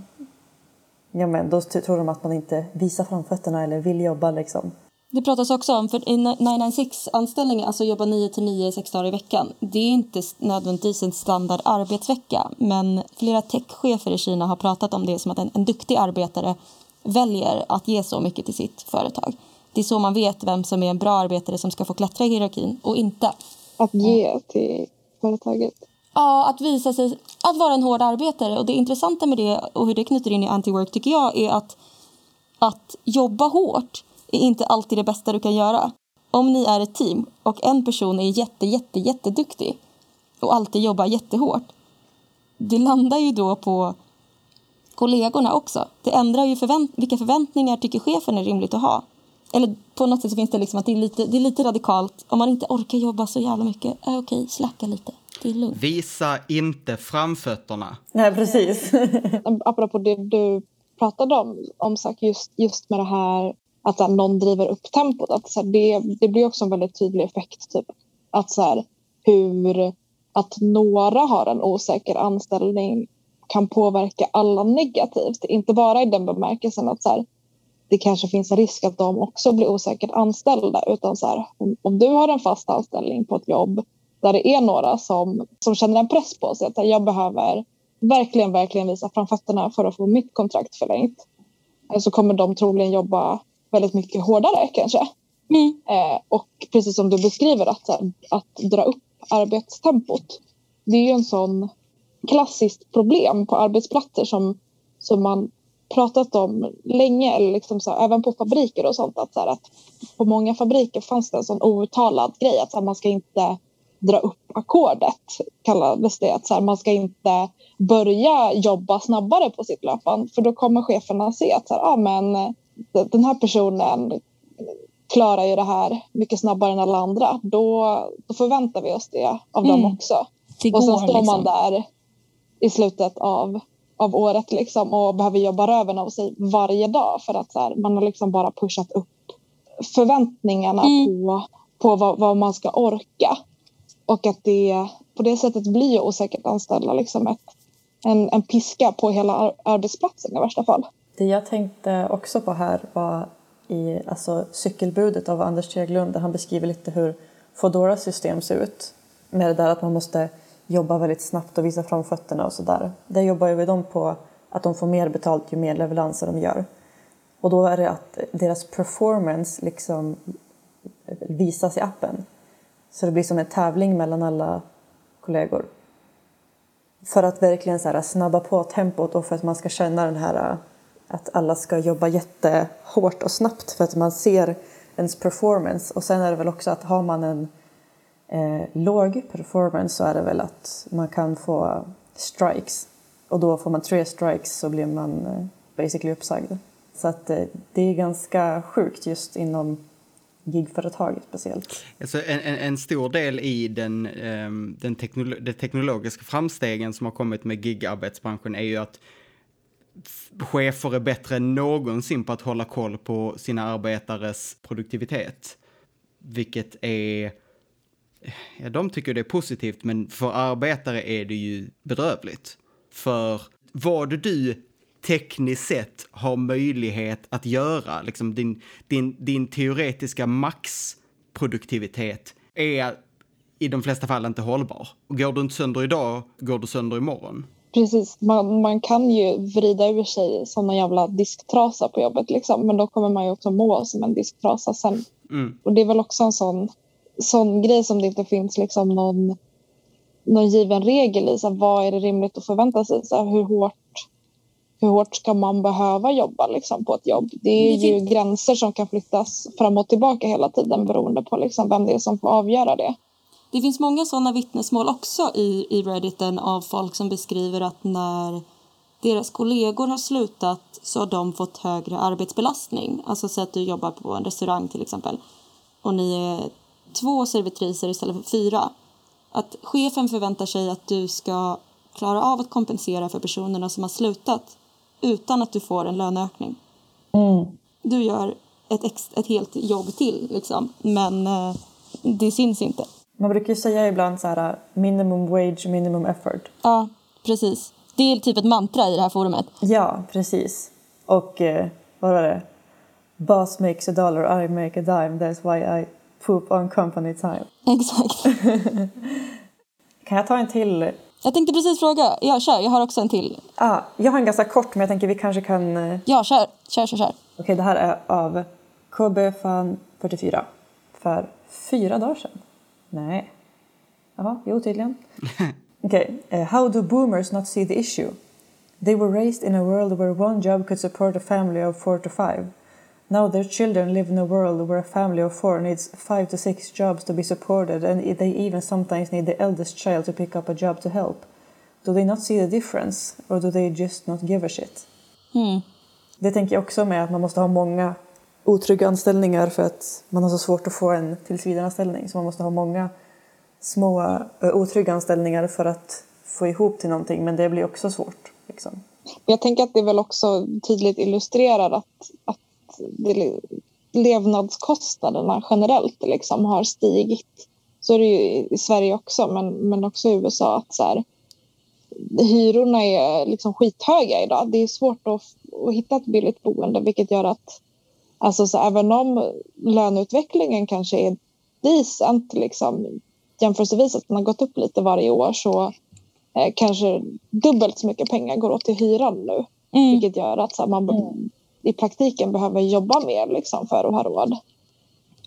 Ja, men då tror de att man inte visar framfötterna eller vill jobba liksom. Det pratas också om, för 996-anställningar, alltså jobba 9 till 9 sex dagar i veckan, det är inte nödvändigtvis en standard arbetsvecka. Men flera techchefer i Kina har pratat om det som att en, en duktig arbetare väljer att ge så mycket till sitt företag. Det är så man vet vem som är en bra arbetare som ska få klättra i hierarkin och inte. Att ge till företaget? Ja, att visa sig, att vara en hård arbetare. Och det intressanta med det och hur det knyter in i anti-work tycker jag är att, att jobba hårt är inte alltid det bästa du kan göra. Om ni är ett team och en person är jätte, jätte, jätteduktig och alltid jobbar jättehårt. Det landar ju då på kollegorna också. Det ändrar ju förvänt vilka förväntningar tycker chefen är rimligt att ha. Eller på något sätt så finns det liksom att det är lite, det är lite radikalt. Om man inte orkar jobba så jävla mycket, äh, okej, slacka lite. Lugnt. Visa inte framfötterna. Nej, precis. Apropå det du pratade om, om just, just med det här att här, någon driver upp tempot. Att, så här, det, det blir också en väldigt tydlig effekt. Typ. Att så här, hur att några har en osäker anställning kan påverka alla negativt. Inte bara i den bemärkelsen att så här, det kanske finns en risk att de också blir osäkert anställda. Utan så här, om, om, du har en fast anställning på ett jobb där det är några som, som känner en press på sig att jag behöver verkligen, verkligen visa framfötterna för att få mitt kontrakt förlängt. Så kommer de troligen jobba väldigt mycket hårdare kanske. Mm. Eh, och precis som du beskriver att, att dra upp arbetstempot. Det är ju en sån klassiskt problem på arbetsplatser som, som man pratat om länge, eller liksom så även på fabriker och sånt. Att, så här, att på många fabriker fanns det en sån outtalad grej att så här, man ska inte dra upp ackordet, kallades det. Att så här, man ska inte börja jobba snabbare på sitt löpande för då kommer cheferna se att så här, ah, men den här personen klarar ju det här mycket snabbare än alla andra. Då, då förväntar vi oss det av mm. dem också. Det och sen står liksom. man där i slutet av, av året liksom och behöver jobba röven av sig varje dag för att så här, man har liksom bara pushat upp förväntningarna mm. på, på vad, vad, man ska orka. Och att det på det sättet blir osäkert anställda liksom ett, en, en piska på hela arbetsplatsen i värsta fall. Det jag tänkte också på här var i alltså, cykelbudet av Anders Teglund där han beskriver lite hur Foodoras system ser ut. Med det där att man måste jobba väldigt snabbt och visa fram fötterna och sådär. Där jobbar ju de på att de får mer betalt ju mer leveranser de gör. Och då är det att deras performance liksom visas i appen. Så det blir som en tävling mellan alla kollegor. För att verkligen så här snabba på tempot och för att man ska känna den här eh, att alla ska jobba jättehårt och snabbt för att man ser ens performance. Och sen är det väl också att har man en, eh, låg performance så är det väl att man kan få strikes. Och då får man tre strikes så blir man eh, basically uppsagd. Så att eh, det är ganska sjukt just inom gigföretag speciellt. Alltså en, en, en stor del i den, um, den teknolo de teknologiska framstegen som har kommit med gigarbetsbranschen är ju att chefer är bättre än någonsin på att hålla koll på sina arbetares produktivitet. Vilket är... Ja, de tycker det är positivt, men för arbetare är det ju bedrövligt. För vad du tekniskt sett har möjlighet att göra, liksom din, din, din teoretiska maxproduktivitet är i de flesta fall inte hållbar. Och går du inte sönder idag, går du sönder imorgon. Precis, man, man kan ju vrida ur sig som en jävla disktrasa på jobbet liksom. Men då kommer man ju också må som en disktrasa sen. Mm. Och det är väl också en sån, sån grej som det inte finns liksom någon, någon given regel i. Så här, vad är det rimligt att förvänta sig? Så här, hur, hårt, hur hårt ska man behöva jobba liksom, på ett jobb? Det är ju gränser som kan flyttas fram och tillbaka hela tiden beroende på liksom, vem det är som får avgöra det. Det finns många sådana vittnesmål också i, i Redditen av folk som beskriver att när deras kollegor har slutat så har de fått högre arbetsbelastning. Alltså så att du jobbar på en restaurang till exempel och ni är två servitriser istället för fyra. Att chefen förväntar sig att du ska klara av att kompensera för personerna som har slutat utan att du får en löneökning. Mm. Du gör ett, ex, ett helt jobb till, liksom. men eh, det syns inte. Man brukar ju säga ibland så här minimum wage, minimum effort. Ja, precis. Det är typ ett mantra i det här forumet. Ja, precis. Och eh, vad var det? Boss makes a dollar, I make a dime. That's why I poop on company time. Exakt. kan jag ta en till? Jag tänkte precis fråga. Ja, kör. Jag har också en till. Ah, jag har en ganska kort, men jag tänker vi kanske kan... Eh, ja, kör. Kör, kör, kör. Okej, okay, det här är av KB Fan 44 för fyra dagar sedan. Nej. Jaha, jo tydligen. okay. Uh, how do boomers not see the issue? They were raised in a world where one job could support a family of four to five. Now their children live in a world where a family of four needs five to six jobs to be supported, and they even sometimes need the eldest child to pick up a job to help. Do they not see the difference, or do they just not give a shit? Mm. Det tänker jag också med att man måste ha många otrygga anställningar för att man har så svårt att få en tillsvidareanställning. Så man måste ha många små otrygga anställningar för att få ihop till någonting. Men det blir också svårt. Liksom. Jag tänker att det väl också tydligt illustrerar att, att levnadskostnaderna generellt liksom har stigit. Så är det ju i Sverige också, men, men också i USA. att så här, Hyrorna är liksom skithöga idag. Det är svårt att, att hitta ett billigt boende vilket gör att Alltså så även om löneutvecklingen kanske är decent liksom, jämförelsevis att den har gått upp lite varje år så eh, kanske dubbelt så mycket pengar går åt till hyran nu. Mm. Vilket gör att så här, man mm. I praktiken behöver jobba mer liksom, för att ha råd.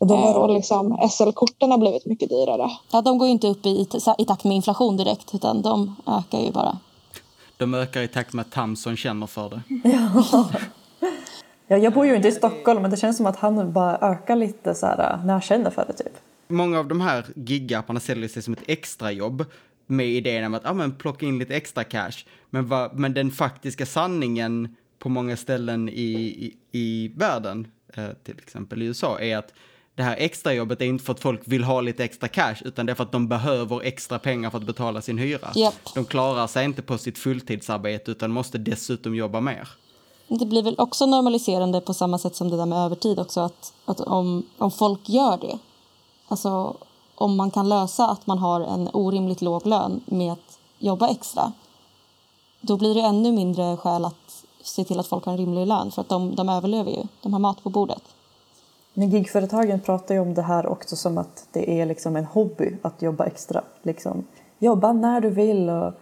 Och, eh, och liksom, SL-korten har blivit mycket dyrare. Ja, de går inte upp i, i takt med inflation direkt utan de ökar ju bara. De ökar i takt med att Tamson känner för det. Ja. Ja, jag bor ju inte i Stockholm men det känns som att han bara ökar lite så här, när han känner för det typ. Många av de här gigapparna säljer sig som ett extrajobb med idén om att ah, men, plocka in lite extra cash. Men, va, men den faktiska sanningen på många ställen i, i, i världen, eh, till exempel i USA, är att det här extrajobbet är inte för att folk vill ha lite extra cash, utan det är för att de behöver extra pengar för att betala sin hyra. Yep. De klarar sig inte på sitt fulltidsarbete utan måste dessutom jobba mer. Det blir väl också normaliserande på samma sätt som det där med övertid också att, att om, om folk gör det, alltså om man kan lösa att man har en orimligt låg lön med att jobba extra, då blir det ännu mindre skäl att se till att folk har en rimlig lön för att de, de överlever ju, de har mat på bordet. Men gigföretagen pratar ju om det här också som att det är liksom en hobby att jobba extra. Liksom, jobba när du vill och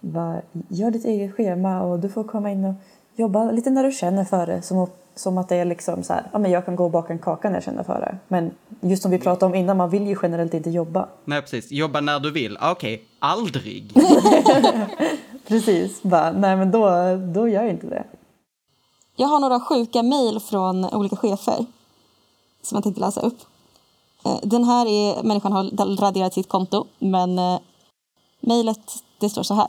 bara, gör ditt eget schema och du får komma in och jobba lite när du känner för det. Som, som att det är liksom så här, ja men jag kan gå och baka en kaka när jag känner för det. Men just som vi pratade om innan, man vill ju generellt inte jobba. Nej precis, jobba när du vill. Ah, okej, okay. aldrig. precis, bara, nej men då, då gör jag inte det. Jag har några sjuka mejl från olika chefer som jag tänkte läsa upp. Eh, den här är, människan har raderat sitt konto, men eh, mejlet det står så här.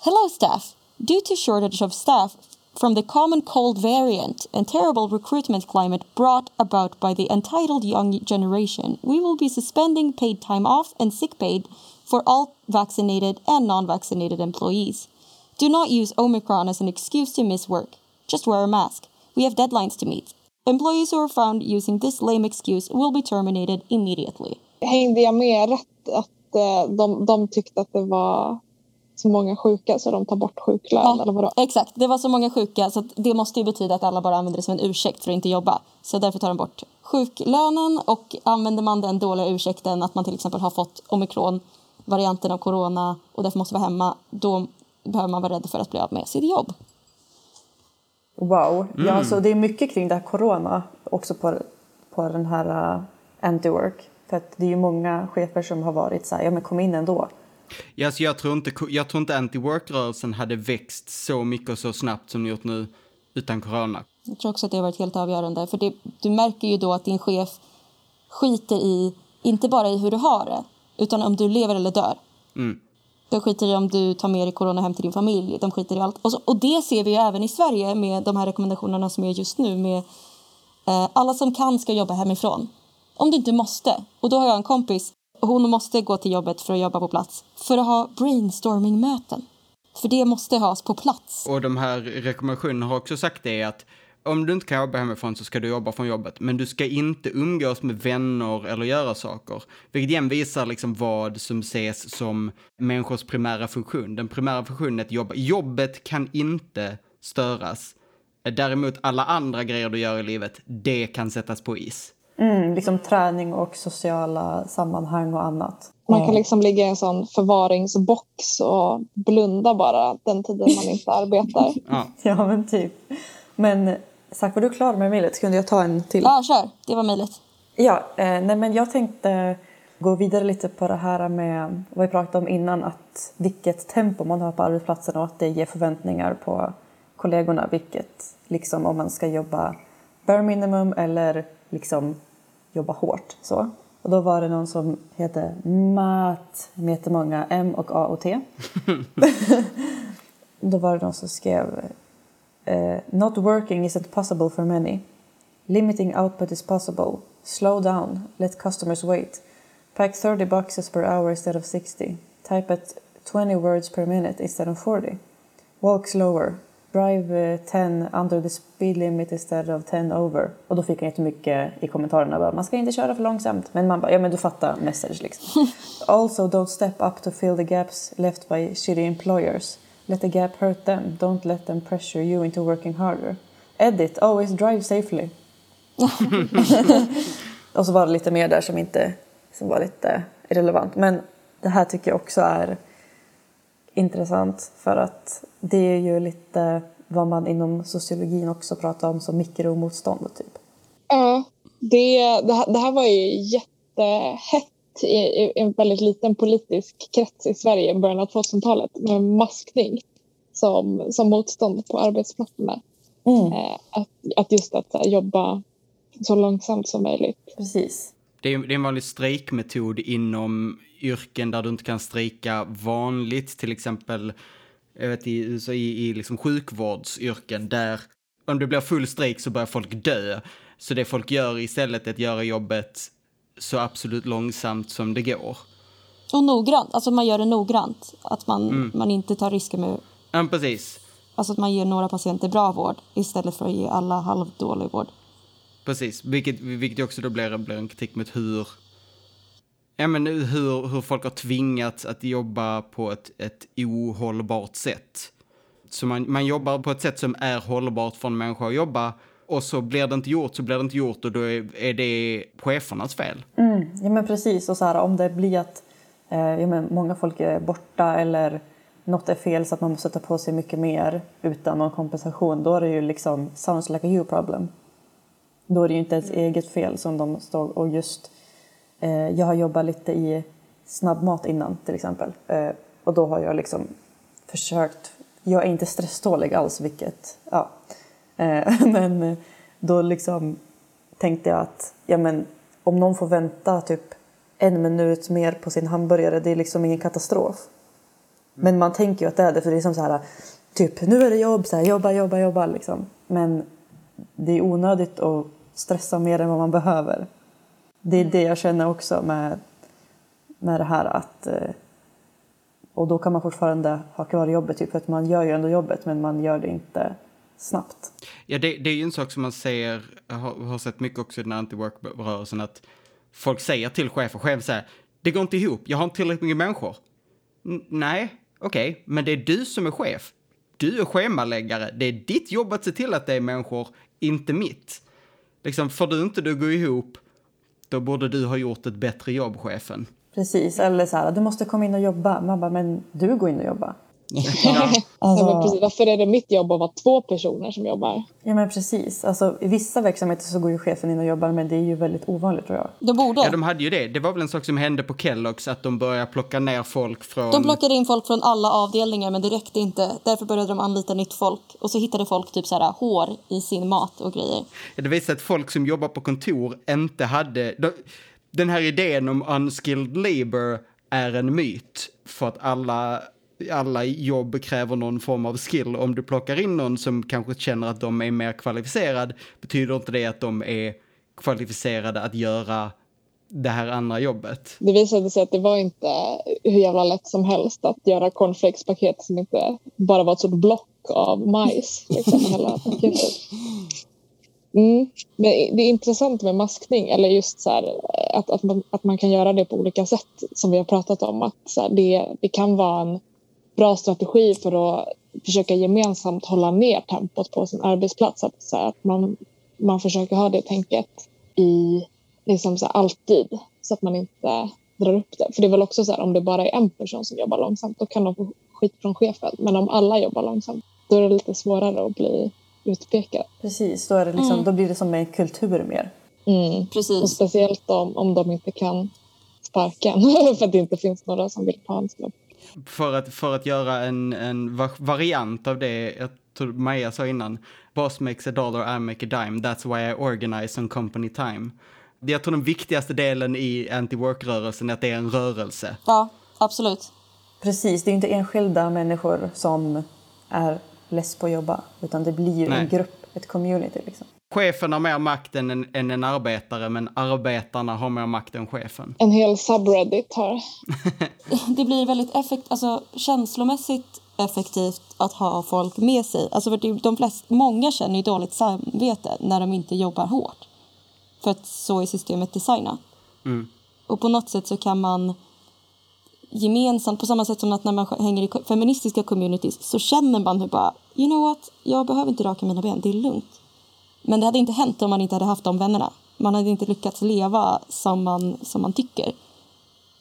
Hello staff! Due to shortage of staff from the common cold variant and terrible recruitment climate brought about by the entitled young generation, we will be suspending paid time off and sick paid for all vaccinated and non-vaccinated employees. Do not use Omicron as an excuse to miss work. Just wear a mask. We have deadlines to meet. Employees who are found using this lame excuse will be terminated immediately. Hängde jag med rätt att eh, de, de tyckte att det var så många sjuka så de tar bort sjuklön? Eller vadå? Exakt, det var så många sjuka så det måste ju betyda att alla bara använder det som en ursäkt för att inte jobba. Så därför tar de bort sjuklönen och använder man den dåliga ursäkten att man till exempel har fått omikron-varianten av corona och därför måste vara hemma, då behöver man vara rädd för att bli av med sitt jobb. Wow. Ja, alltså, det är mycket kring det här corona också på, på den här uh, anti-work. För att det är ju många chefer som har varit så här, ja men kom in ändå. Ja, så jag tror inte, jag tror inte anti-work-rörelsen hade växt så mycket och så snabbt som den gjort nu utan corona. Jag tror också att det har varit helt avgörande. För det, du märker ju då att din chef skiter i, inte bara i hur du har det, utan om du lever eller dör. Mm. De skiter i om du tar med dig corona hem till din familj. De skiter i allt. Och, så, och det ser vi ju även i Sverige med de här rekommendationerna som är just nu. Med eh, Alla som kan ska jobba hemifrån. Om du inte måste. Och då har jag en kompis. Hon måste gå till jobbet för att jobba på plats. För att ha brainstorming-möten. För det måste has på plats. Och de här rekommendationerna har också sagt det att om du inte kan jobba hemifrån så ska du jobba från jobbet. Men du ska inte umgås med vänner eller göra saker. Vilket igen visar liksom vad som ses som människors primära funktion. Den primära funktionen är att jobba. Jobbet kan inte störas. Däremot alla andra grejer du gör i livet, det kan sättas på is. Mm, liksom träning och sociala sammanhang och annat. Man kan liksom ligga i en sån förvaringsbox och blunda bara den tiden man inte arbetar. Ja. Ja men typ. Men Zack, var du klar med mejlet? Kunde jag ta en till? Ja, kör. Det var mejlet. Ja, eh, nej men jag tänkte gå vidare lite på det här med vad vi pratade om innan, att vilket tempo man har på arbetsplatsen och att det ger förväntningar på kollegorna, vilket liksom om man ska jobba bare minimum eller liksom jobba hårt så. Och då var det någon som heter Matt med jättemånga M och A och T. då var det någon som skrev eh, Not working isn't possible for many. Limiting output is possible. Slow down. Let customers wait. Pack 30 boxes per hour instead of 60. Type at 20 words per minute instead of 40. Walk slower. Drive eh, 10 under the speed limit instead of 10 over. Och då fick han jättemycket i kommentarerna. Bara, man ska inte köra för långsamt. Men man bara, ja men du fattar message liksom. also don't step up to fill the gaps left by shitty employers. Let the gap hurt them. Don't let them pressure you into working harder. Edit. Always drive safely. och så var det lite mer där som inte som var lite irrelevant. Men det här tycker jag också är intressant för att det är ju lite vad man inom sociologin också pratar om som mikromotstånd typ. Ja, det, det, här, det här var ju jättehett i, en väldigt liten politisk krets i Sverige i början av 2000-talet med maskning som, som motstånd på arbetsplatserna. Mm. Eh, att, att just att här, jobba så långsamt som möjligt. Precis. Det är, det är en vanlig strejkmetod inom yrken där du inte kan strejka vanligt, till exempel jag vet, i, i, i liksom sjukvårdsyrken där om det blir full strejk så börjar folk dö. Så det folk gör istället är att göra jobbet så absolut långsamt som det går. Och noggrant. Alltså man gör det noggrant. Att man, man inte tar risker med... Ja, precis. Alltså att man ger några patienter bra vård istället för att ge alla halvdålig vård. Precis, vilket, vilket också då blir, blir en kritik mot hur, ja, men hur, hur folk har tvingats att jobba på ett, ett ohållbart sätt. Så man, man jobbar på ett sätt som är hållbart för en människa att jobba och så blir det inte gjort så blir det inte gjort och då är, det chefernas fel. Mm, ja men precis och så här om det blir att eh, ja, men många folk är borta eller något är fel så att man måste ta på sig mycket mer utan någon kompensation då är det ju liksom sounds like a you problem. Då är det ju inte ens eget fel som de står och just eh, jag har jobbat lite i snabbmat innan till exempel eh, och då har jag liksom försökt jag är inte stresstålig alls vilket ja men eh, då liksom tänkte jag att ja men om någon får vänta typ en minut mer på sin hamburgare, det är liksom ingen katastrof. Men man tänker ju att det är det, för det är som så här, typ nu är det jobb, så här, jobba, jobba, jobba liksom. Men det är onödigt att stressa mer än vad man behöver. Det är det jag känner också med, med det här att eh, och då kan man fortfarande ha kvar jobbet, typ, för att man gör ju ändå jobbet men man gör det inte snabbt. Ja, det, det är ju en sak som man ser, har, har sett mycket också i den anti-work-rörelsen, att folk säger till chefer, chefen säger det går inte ihop, jag har inte tillräckligt mycket människor. N nej, okej, okay, men det är du som är chef. Du är schemaläggare, det är ditt jobb att se till att det är människor, inte mitt. Liksom, får du inte det att gå ihop, då borde du ha gjort ett bättre jobb, chefen. Precis, eller så här, du måste komma in och jobba. Man bara, men du går in och jobbar. Ja. alltså... ja, precis. Varför är det mitt jobb att vara två personer som jobbar? Ja men precis. Alltså, I vissa verksamheter så går ju chefen in och jobbar men det är ju väldigt ovanligt tror jag. De borde. Ja de hade ju det. Det var väl en sak som hände på Kelloggs att de började plocka ner folk från... De plockade in folk från alla avdelningar men det räckte inte. Därför började de anlita nytt folk. Och så hittade folk typ så här hår i sin mat och grejer. Ja, det visade att folk som jobbar på kontor inte hade... De... Den här idén om unskilled labor är en myt för att alla alla jobb kräver någon form av skill. Om du plockar in någon som kanske känner att de är mer kvalificerad betyder inte det att de är kvalificerade att göra det här andra jobbet. Det visade sig att det var inte hur jävla lätt som helst att göra cornflakespaket som inte bara var ett sånt block av majs. Liksom, hela paketet. Mm. Men det är intressant med maskning, eller just så här, att, att, man, att man kan göra det på olika sätt som vi har pratat om. Att så här, det, det kan vara en bra strategi för att försöka gemensamt hålla ner tempot på sin arbetsplats. Att, så här, att man, man försöker ha det tänket i liksom så här, alltid så att man inte drar upp det. För det är väl också så här, om det bara är en person som jobbar långsamt då kan de få skit från chefen. Men om alla jobbar långsamt då är det lite svårare att bli utpekad. Precis, då, är det liksom, mm. då blir det som en kultur mer. Mm. Precis. Och speciellt om, om de inte kan sparka för att det inte finns några som vill ta hans jobb. För att, för att göra en, en variant av det, jag tror Maja sa innan, boss makes a dollar, I make a dime, that's why I organize on company time. Jag tror den viktigaste delen i anti-work-rörelsen är att det är en rörelse. Ja, absolut. Precis, det är inte enskilda människor som är less på att jobba, utan det blir Nej. en grupp, ett community. Liksom. Chefen har mer makt än en, än en arbetare, men arbetarna har mer makt än chefen. En hel subreddit har. det blir väldigt effekt, alltså, känslomässigt effektivt att ha folk med sig. Alltså för de flesta, många känner ju dåligt samvete när de inte jobbar hårt. För att så är systemet designat. Mm. Och på något sätt så kan man gemensamt, på samma sätt som att när man hänger i feministiska communities så känner man hur bara, you know what, jag behöver inte raka mina ben, det är lugnt. Men det hade inte hänt om man inte hade haft de vännerna. Man hade inte lyckats leva som man, som man tycker.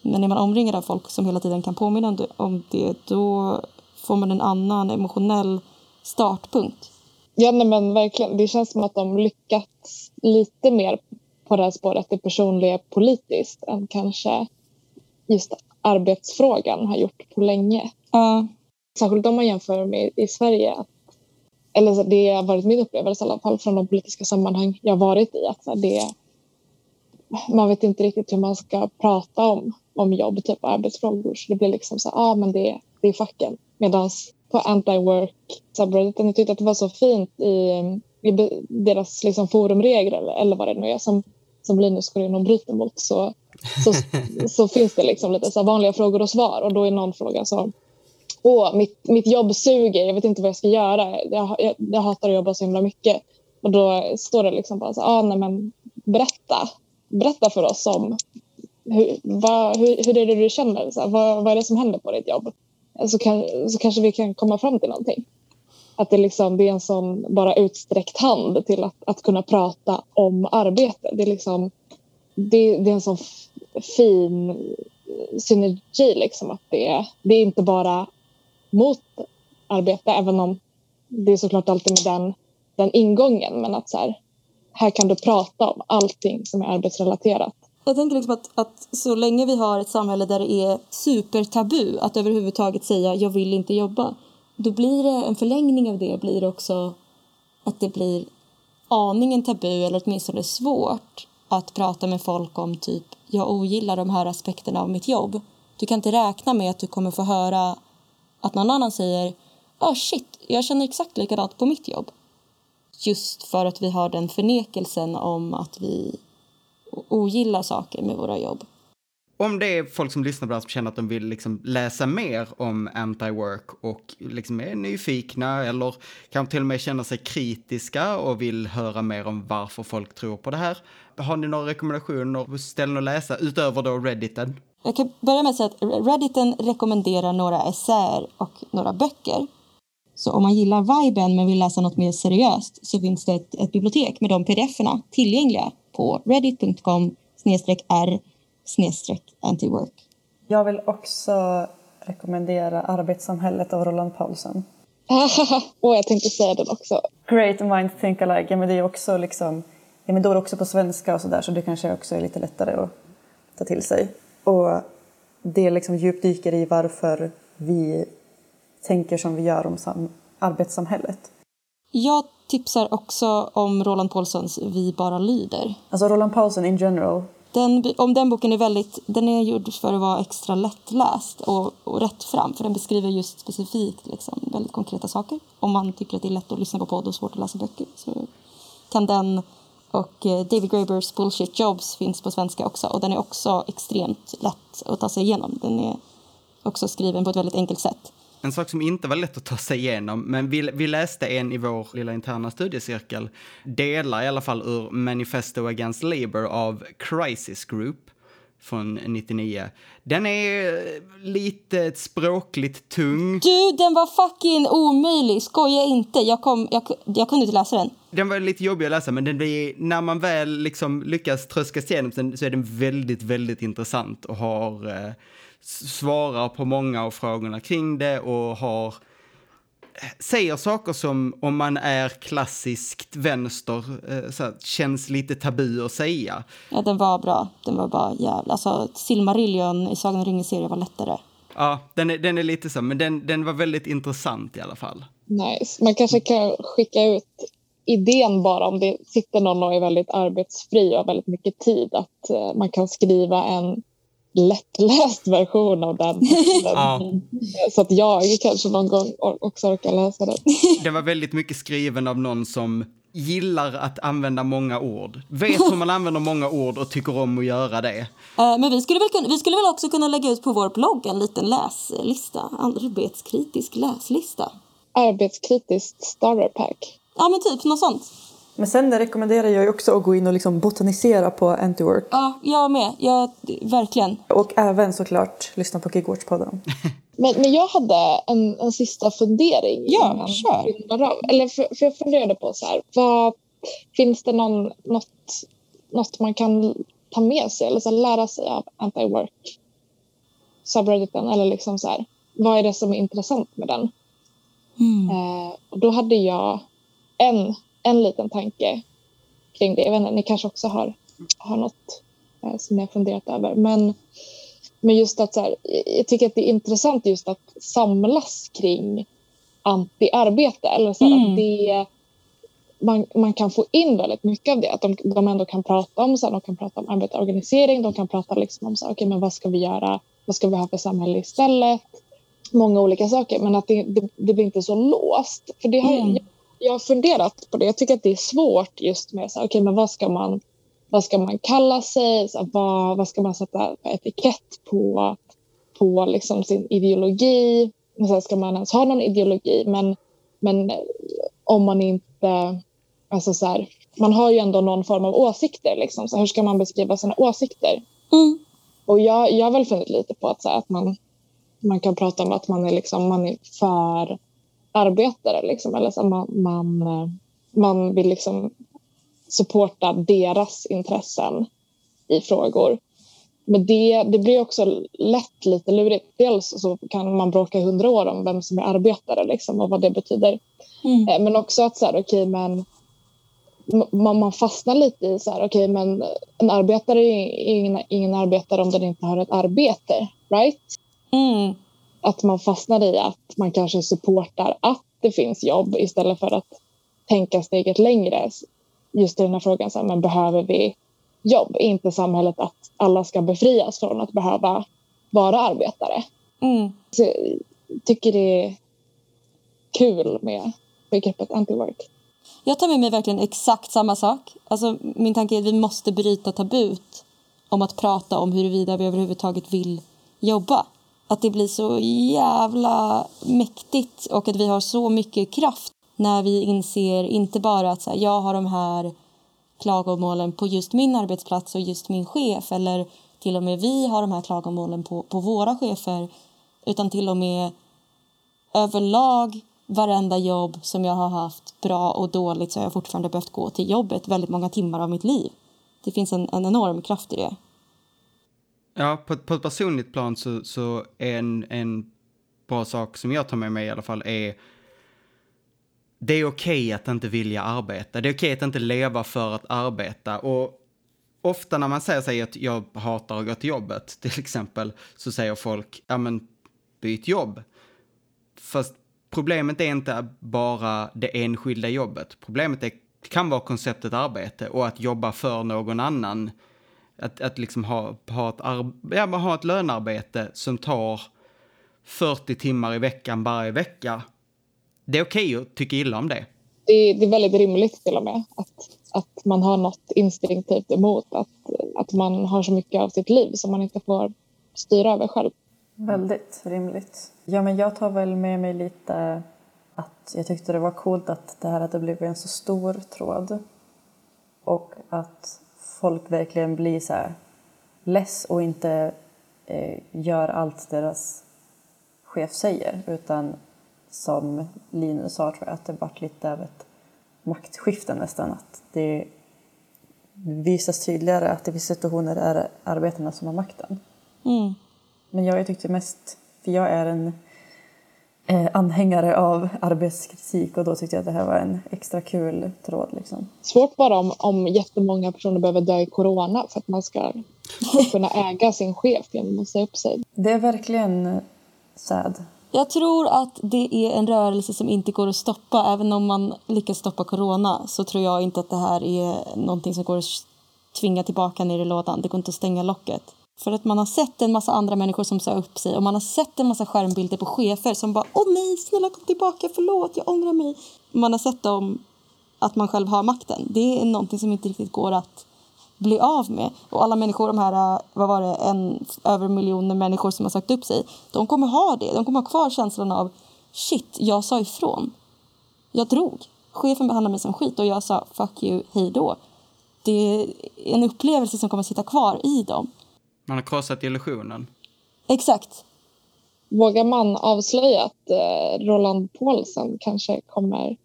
Men är man omringad av folk som hela tiden kan påminna om det, då får man en annan emotionell startpunkt. Ja, nej, men verkligen. Det känns som att de lyckats lite mer på det här spåret, det personliga politiskt, än kanske just arbetsfrågan har gjort på länge. Uh. Särskilt om man jämför med i Sverige. Eller det har varit min upplevelse i alla fall från de politiska sammanhang jag varit i. Att det, man vet inte riktigt hur man ska prata om, om jobb, typ arbetsfrågor. Så det blir liksom så ah, men det, det är facken. Medan på anti-work subredditen, jag tyckte att det var så fint i, i deras liksom forumregler eller vad det nu är som, som Linus går in och bryter mot. Så så, så finns det liksom lite så vanliga frågor och svar och då är någon fråga så Åh, mitt, mitt jobb suger, jag vet inte vad jag ska göra. Jag, jag, jag hatar att jobba så himla mycket. Och då står det liksom bara så ah, nej men berätta. Berätta för oss om hur, vad, hur, hur är det du känner? Så här, vad, vad är det som händer på ditt jobb? Så, kan, så kanske vi kan komma fram till någonting. Att det, liksom, det är en sån bara utsträckt hand till att, att kunna prata om arbete. Det är, liksom, det, det är en sån fin synergi. Liksom, att det, det är inte bara mot arbete, även om det är såklart alltid med den, den ingången. Men att så här, här kan du prata om allting som är arbetsrelaterat. Jag tänker liksom att, att så länge vi har ett samhälle där det är supertabu att överhuvudtaget säga jag vill inte jobba, då blir det en förlängning av det blir också att det blir aningen tabu eller åtminstone svårt att prata med folk om typ jag ogillar de här aspekterna av mitt jobb. Du kan inte räkna med att du kommer få höra att någon annan säger ah shit, jag känner exakt likadant på mitt jobb. Just för att vi har den förnekelsen om att vi ogillar saker med våra jobb. Om det är folk som lyssnar på det här som känner att de vill liksom läsa mer om anti-work och liksom är nyfikna eller kanske till och med känner sig kritiska och vill höra mer om varför folk tror på det här. Har ni några rekommendationer på ställen att läsa utöver då Redditen? Jag kan börja med att säga att Redditen rekommenderar några essäer och några böcker. Så om man gillar viben men vill läsa något mer seriöst så finns det ett, ett bibliotek med de pdf-erna tillgängliga på reddit.com r antiwork. Jag vill också rekommendera Arbetssamhället av Roland Paulsen. och jag tänkte säga den också. Great mind think alike. Ja, men det är också liksom, ja, men då är det också på svenska och sådär så det kanske också är lite lättare att ta till sig. Och det liksom djupdyker i varför vi tänker som vi gör om arbetssamhället. Jag tipsar också om Roland Paulsens Vi bara lyder. Alltså Roland Paulsen in general. Den, om den boken är väldigt, den är gjord för att vara extra lättläst och, och rätt fram för den beskriver just specifikt liksom, väldigt konkreta saker. Om man tycker att det är lätt att lyssna på podd och svårt att läsa böcker så kan den och eh, David Grabers Bullshit Jobs finns på svenska också och den är också extremt lätt att ta sig igenom. Den är också skriven på ett väldigt enkelt sätt. En sak som inte var lätt att ta sig igenom, men vi, vi läste en i vår lilla interna studiecirkel, delar i alla fall ur Manifesto Against Labour av Crisis Group från 99. Den är lite språkligt tung. Du, den var fucking omöjlig! Skoja inte. Jag, kom, jag, jag kunde inte läsa den. Den var lite jobbig att läsa, men den blir, när man väl liksom lyckas tröska sig igenom den så är den väldigt, väldigt intressant och har eh, svarar på många av frågorna kring det och har säger saker som om man är klassiskt vänster eh, så här, känns lite tabu att säga. Ja, den var bra. Den var bara jävla... Alltså, Silmarillion i Sagan om ringen-serien var lättare. Ja, den är, den är lite så, men den, den var väldigt intressant i alla fall. Nice. Man kanske kan skicka ut idén bara om det sitter någon och är väldigt arbetsfri och har väldigt mycket tid att uh, man kan skriva en lättläst version av den. Ja. Så att jag kanske någon gång också orkar läsa den. Det var väldigt mycket skriven av någon som gillar att använda många ord, vet hur man använder många ord och tycker om att göra det. Uh, men vi skulle, väl kunna, vi skulle väl också kunna lägga ut på vår blogg en liten läslista, arbetskritisk läslista. Arbetskritiskt starter pack. Ja men typ något sånt. Men sen rekommenderar jag också att gå in och liksom botanisera på Antiwork. Ja, jag med. Jag, verkligen. Och även såklart lyssna på Gigwatch-podden. men, men jag hade en, en sista fundering. Ja, kör. Eller för, för jag funderade på så här, vad, finns det någon, något, något man kan ta med sig eller så lära sig av anti-work subredditen eller liksom så här, vad är det som är intressant med den? Mm. Eh, och då hade jag en en liten tanke kring det. Jag vet inte, ni kanske också har, har något eh, som ni har funderat över. Men, men just att så här, jag tycker att det är intressant just att samlas kring anti-arbete. Eller så här, mm. att det, man, man kan få in väldigt mycket av det. Att de, de ändå kan prata om, så här, de kan prata om arbetarorganisering, de kan prata liksom om så här, okay, men vad ska vi göra, vad ska vi ha för samhälle istället? Många olika saker, men att det, det, det blir inte så låst. För det har, mm jag har funderat på det. Jag tycker att det är svårt just med så här, okay, men vad ska man vad ska man kalla sig? Så här, vad, vad ska man sätta etikett på, på liksom sin ideologi? Och så här, ska man ens ha någon ideologi? Men, men om man inte... Alltså så här, man har ju ändå någon form av åsikter. Liksom. Så hur ska man beskriva sina åsikter? Mm. Och jag, jag har väl funnit lite på att, så att man, man kan prata om att man är, liksom, man är för arbetare. Liksom, eller så man, man, eh, man vill liksom supporta deras intressen i frågor. Men det, det blir också lätt lite lurigt. Dels så kan man bråka i hundra år om vem som är arbetare liksom, och vad det betyder. Mm. Eh, men också att så här, okay, men man, man fastnar lite i så här, okay, men en arbetare är ingen, ingen arbetare om den inte har ett arbete. Right? Mm att man fastnar i att man kanske supportar att det finns jobb istället för att tänka steget längre. Just i den här frågan, så här, men behöver vi jobb. Är inte samhället att alla ska befrias från att behöva vara arbetare. Mm. Så jag tycker det är kul med begreppet anti-work. Jag tar med mig verkligen exakt samma sak. Alltså, min tanke är att vi måste bryta tabut om att prata om huruvida vi överhuvudtaget vill jobba. Att det blir så jävla mäktigt och att vi har så mycket kraft när vi inser inte bara att så här, jag har de här klagomålen på just min arbetsplats och just min chef eller till och med vi har de här klagomålen på, på våra chefer utan till och med överlag varenda jobb som jag har haft, bra och dåligt, så har jag fortfarande behövt gå till jobbet väldigt många timmar av mitt liv. Det finns en, en enorm kraft i det. Ja, på, på ett personligt plan så, så är en, en bra sak som jag tar med mig i alla fall är det är okej okay att inte vilja arbeta. Det är okej okay att inte leva för att arbeta. Och ofta när man säger sig att jag hatar att gå till jobbet, till exempel, så säger folk, ja men byt jobb. Fast problemet är inte bara det enskilda jobbet. Problemet är, kan vara konceptet arbete och att jobba för någon annan. Att, att liksom ha, ha, ett ja, ha ett lönarbete som tar 40 timmar i veckan varje vecka. Det är okej okay att tycka illa om det. det. är, det är väldigt rimligt till och med. Att, att man har något instinktivt emot att, att man har så mycket av sitt liv som man inte får styra över själv. Väldigt rimligt. Ja, men jag tar väl med mig lite att jag tyckte det var coolt att det här hade blivit en så stor tråd och att folk verkligen blir så här less och inte eh, gör allt deras chef säger utan som Linus sa tror jag att det varit lite av ett maktskifte nästan att det visas tydligare att i vissa situationer är det arbetarna som har makten. Mm. Men jag, jag tyckte mest, för jag är en anhängare av arbetskritik och då tyckte jag att det här var en extra kul tråd. Liksom. Svårt bara om, om jättemånga personer behöver dö i corona för att man ska kunna äga sin chef genom att säga upp sig. Det är verkligen sad. Jag tror att det är en rörelse som inte går att stoppa. Även om man lyckas stoppa corona så tror jag inte att det här är någonting som går att tvinga tillbaka ner i lådan. Det går inte att stänga locket. För att man har sett en massa andra människor som sa upp sig och man har sett en massa skärmbilder på chefer som bara åh nej, snälla kom tillbaka, förlåt, jag ångrar mig. Man har sett dem att man själv har makten. Det är någonting som inte riktigt går att bli av med. Och alla människor, de här, vad var det, en, över miljoner människor som har sagt upp sig, de kommer ha det. De kommer ha kvar känslan av shit, jag sa ifrån. Jag drog. Chefen behandlade mig som skit och jag sa fuck you, hej då. Det är en upplevelse som kommer att sitta kvar i dem. Man har krossat illusionen. Exakt. Vågar man avslöja att eh, Roland Paulsen kanske kommer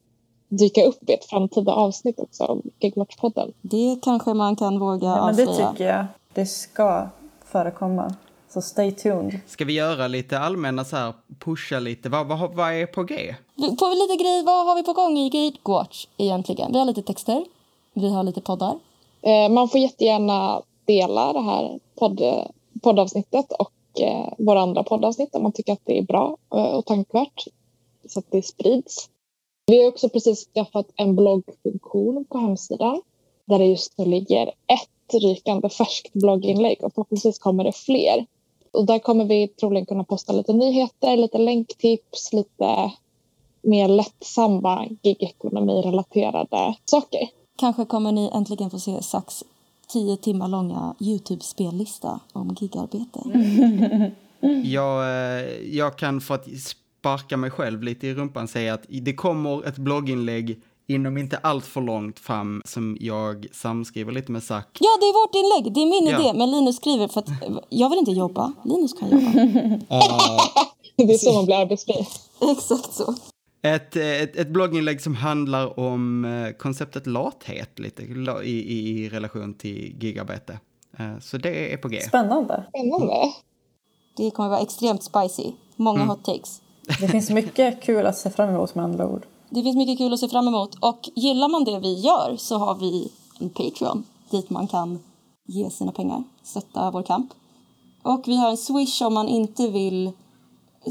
dyka upp i ett framtida avsnitt också av Gigwatch-podden? Det kanske man kan våga ja, men Det avslöja. tycker jag. Det ska förekomma. Så stay tuned. Ska vi göra lite allmänna så här, pusha lite, vad, vad, vad är på G? På lite grejer, vad har vi på gång i Gatewatch egentligen? Vi har lite texter, vi har lite poddar. Eh, man får jättegärna dela det här podd, poddavsnittet och eh, våra andra poddavsnitt om man tycker att det är bra eh, och tankvärt så att det sprids. Vi har också precis skaffat en bloggfunktion på hemsidan där det just nu ligger ett rykande färskt blogginlägg och förhoppningsvis kommer det fler. Och där kommer vi troligen kunna posta lite nyheter, lite länktips, lite mer lättsamma gigekonomi-relaterade saker. Kanske kommer ni äntligen få se Sax tio timmar långa Youtube-spellista om gigarbete. jag, eh, jag kan för att sparka mig själv lite i rumpan säga att det kommer ett blogginlägg inom inte allt för långt fram som jag samskriver lite med Zack. Ja, det är vårt inlägg. Det är min ja. idé. Men Linus skriver för att jag vill inte jobba. Linus kan jobba. det är så man blir arbetsfri. Exakt så. Ett, ett, ett blogginlägg som handlar om eh, konceptet lathet lite i, i, i relation till gigarbete. Eh, så det är på G. Spännande. Spännande. Det kommer vara extremt spicy. Många mm. hot takes. Det finns mycket kul att se fram emot med andra ord. Det finns mycket kul att se fram emot. Och gillar man det vi gör så har vi en Patreon dit man kan ge sina pengar, stötta vår kamp. Och vi har en Swish om man inte vill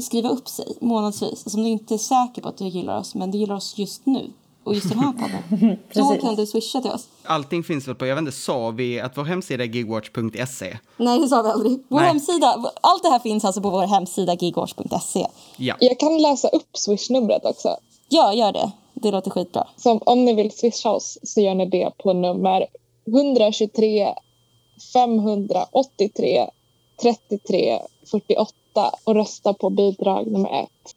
skriva upp sig månadsvis. Alltså om du inte är säker på att du gillar oss, men du gillar oss just nu. och just den här podden. Då kan du swisha till oss. Allting finns väl på, jag vet inte, sa vi att vår hemsida är gigwatch.se? Nej, det sa vi aldrig. Vår Nej. hemsida, allt det här finns alltså på vår hemsida gigwatch.se. Ja. Jag kan läsa upp swishnumret också. Ja, gör det. Det låter skitbra. Så om ni vill swisha oss så gör ni det på nummer 123 583 33 48 och rösta på bidrag nummer ett.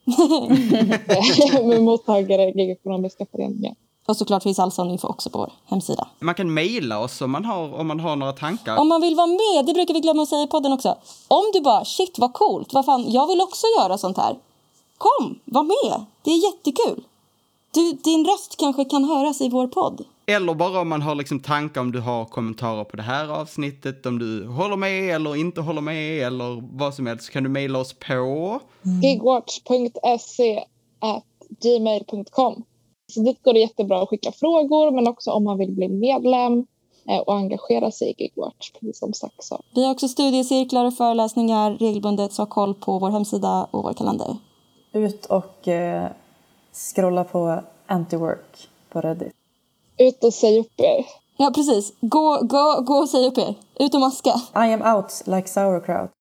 med mottagare Gigekonomiska föreningen. Och såklart finns all sån info också på vår hemsida. Man kan mejla oss om man har, om man har några tankar. Om man vill vara med, det brukar vi glömma att säga i podden också. Om du bara, shit vad coolt, vad fan, jag vill också göra sånt här. Kom, var med, det är jättekul. Du, din röst kanske kan höras i vår podd. Eller bara om man har liksom tankar om du har kommentarer på det här avsnittet, om du håller med eller inte håller med eller vad som helst så kan du mejla oss på... gigwatch.se at gmail.com. Så dit går det jättebra att skicka frågor men också om man vill bli medlem eh, och engagera sig i Gigwatch, precis som Zack sa. Vi har också studiecirklar och föreläsningar regelbundet, så ha koll på vår hemsida och vår kalender. Ut och eh, scrolla på anti-work på Reddit. Ut och säg upp er. Ja, precis. Gå, gå, gå och säg upp er. Ut och maska. I am out like sauerkraut.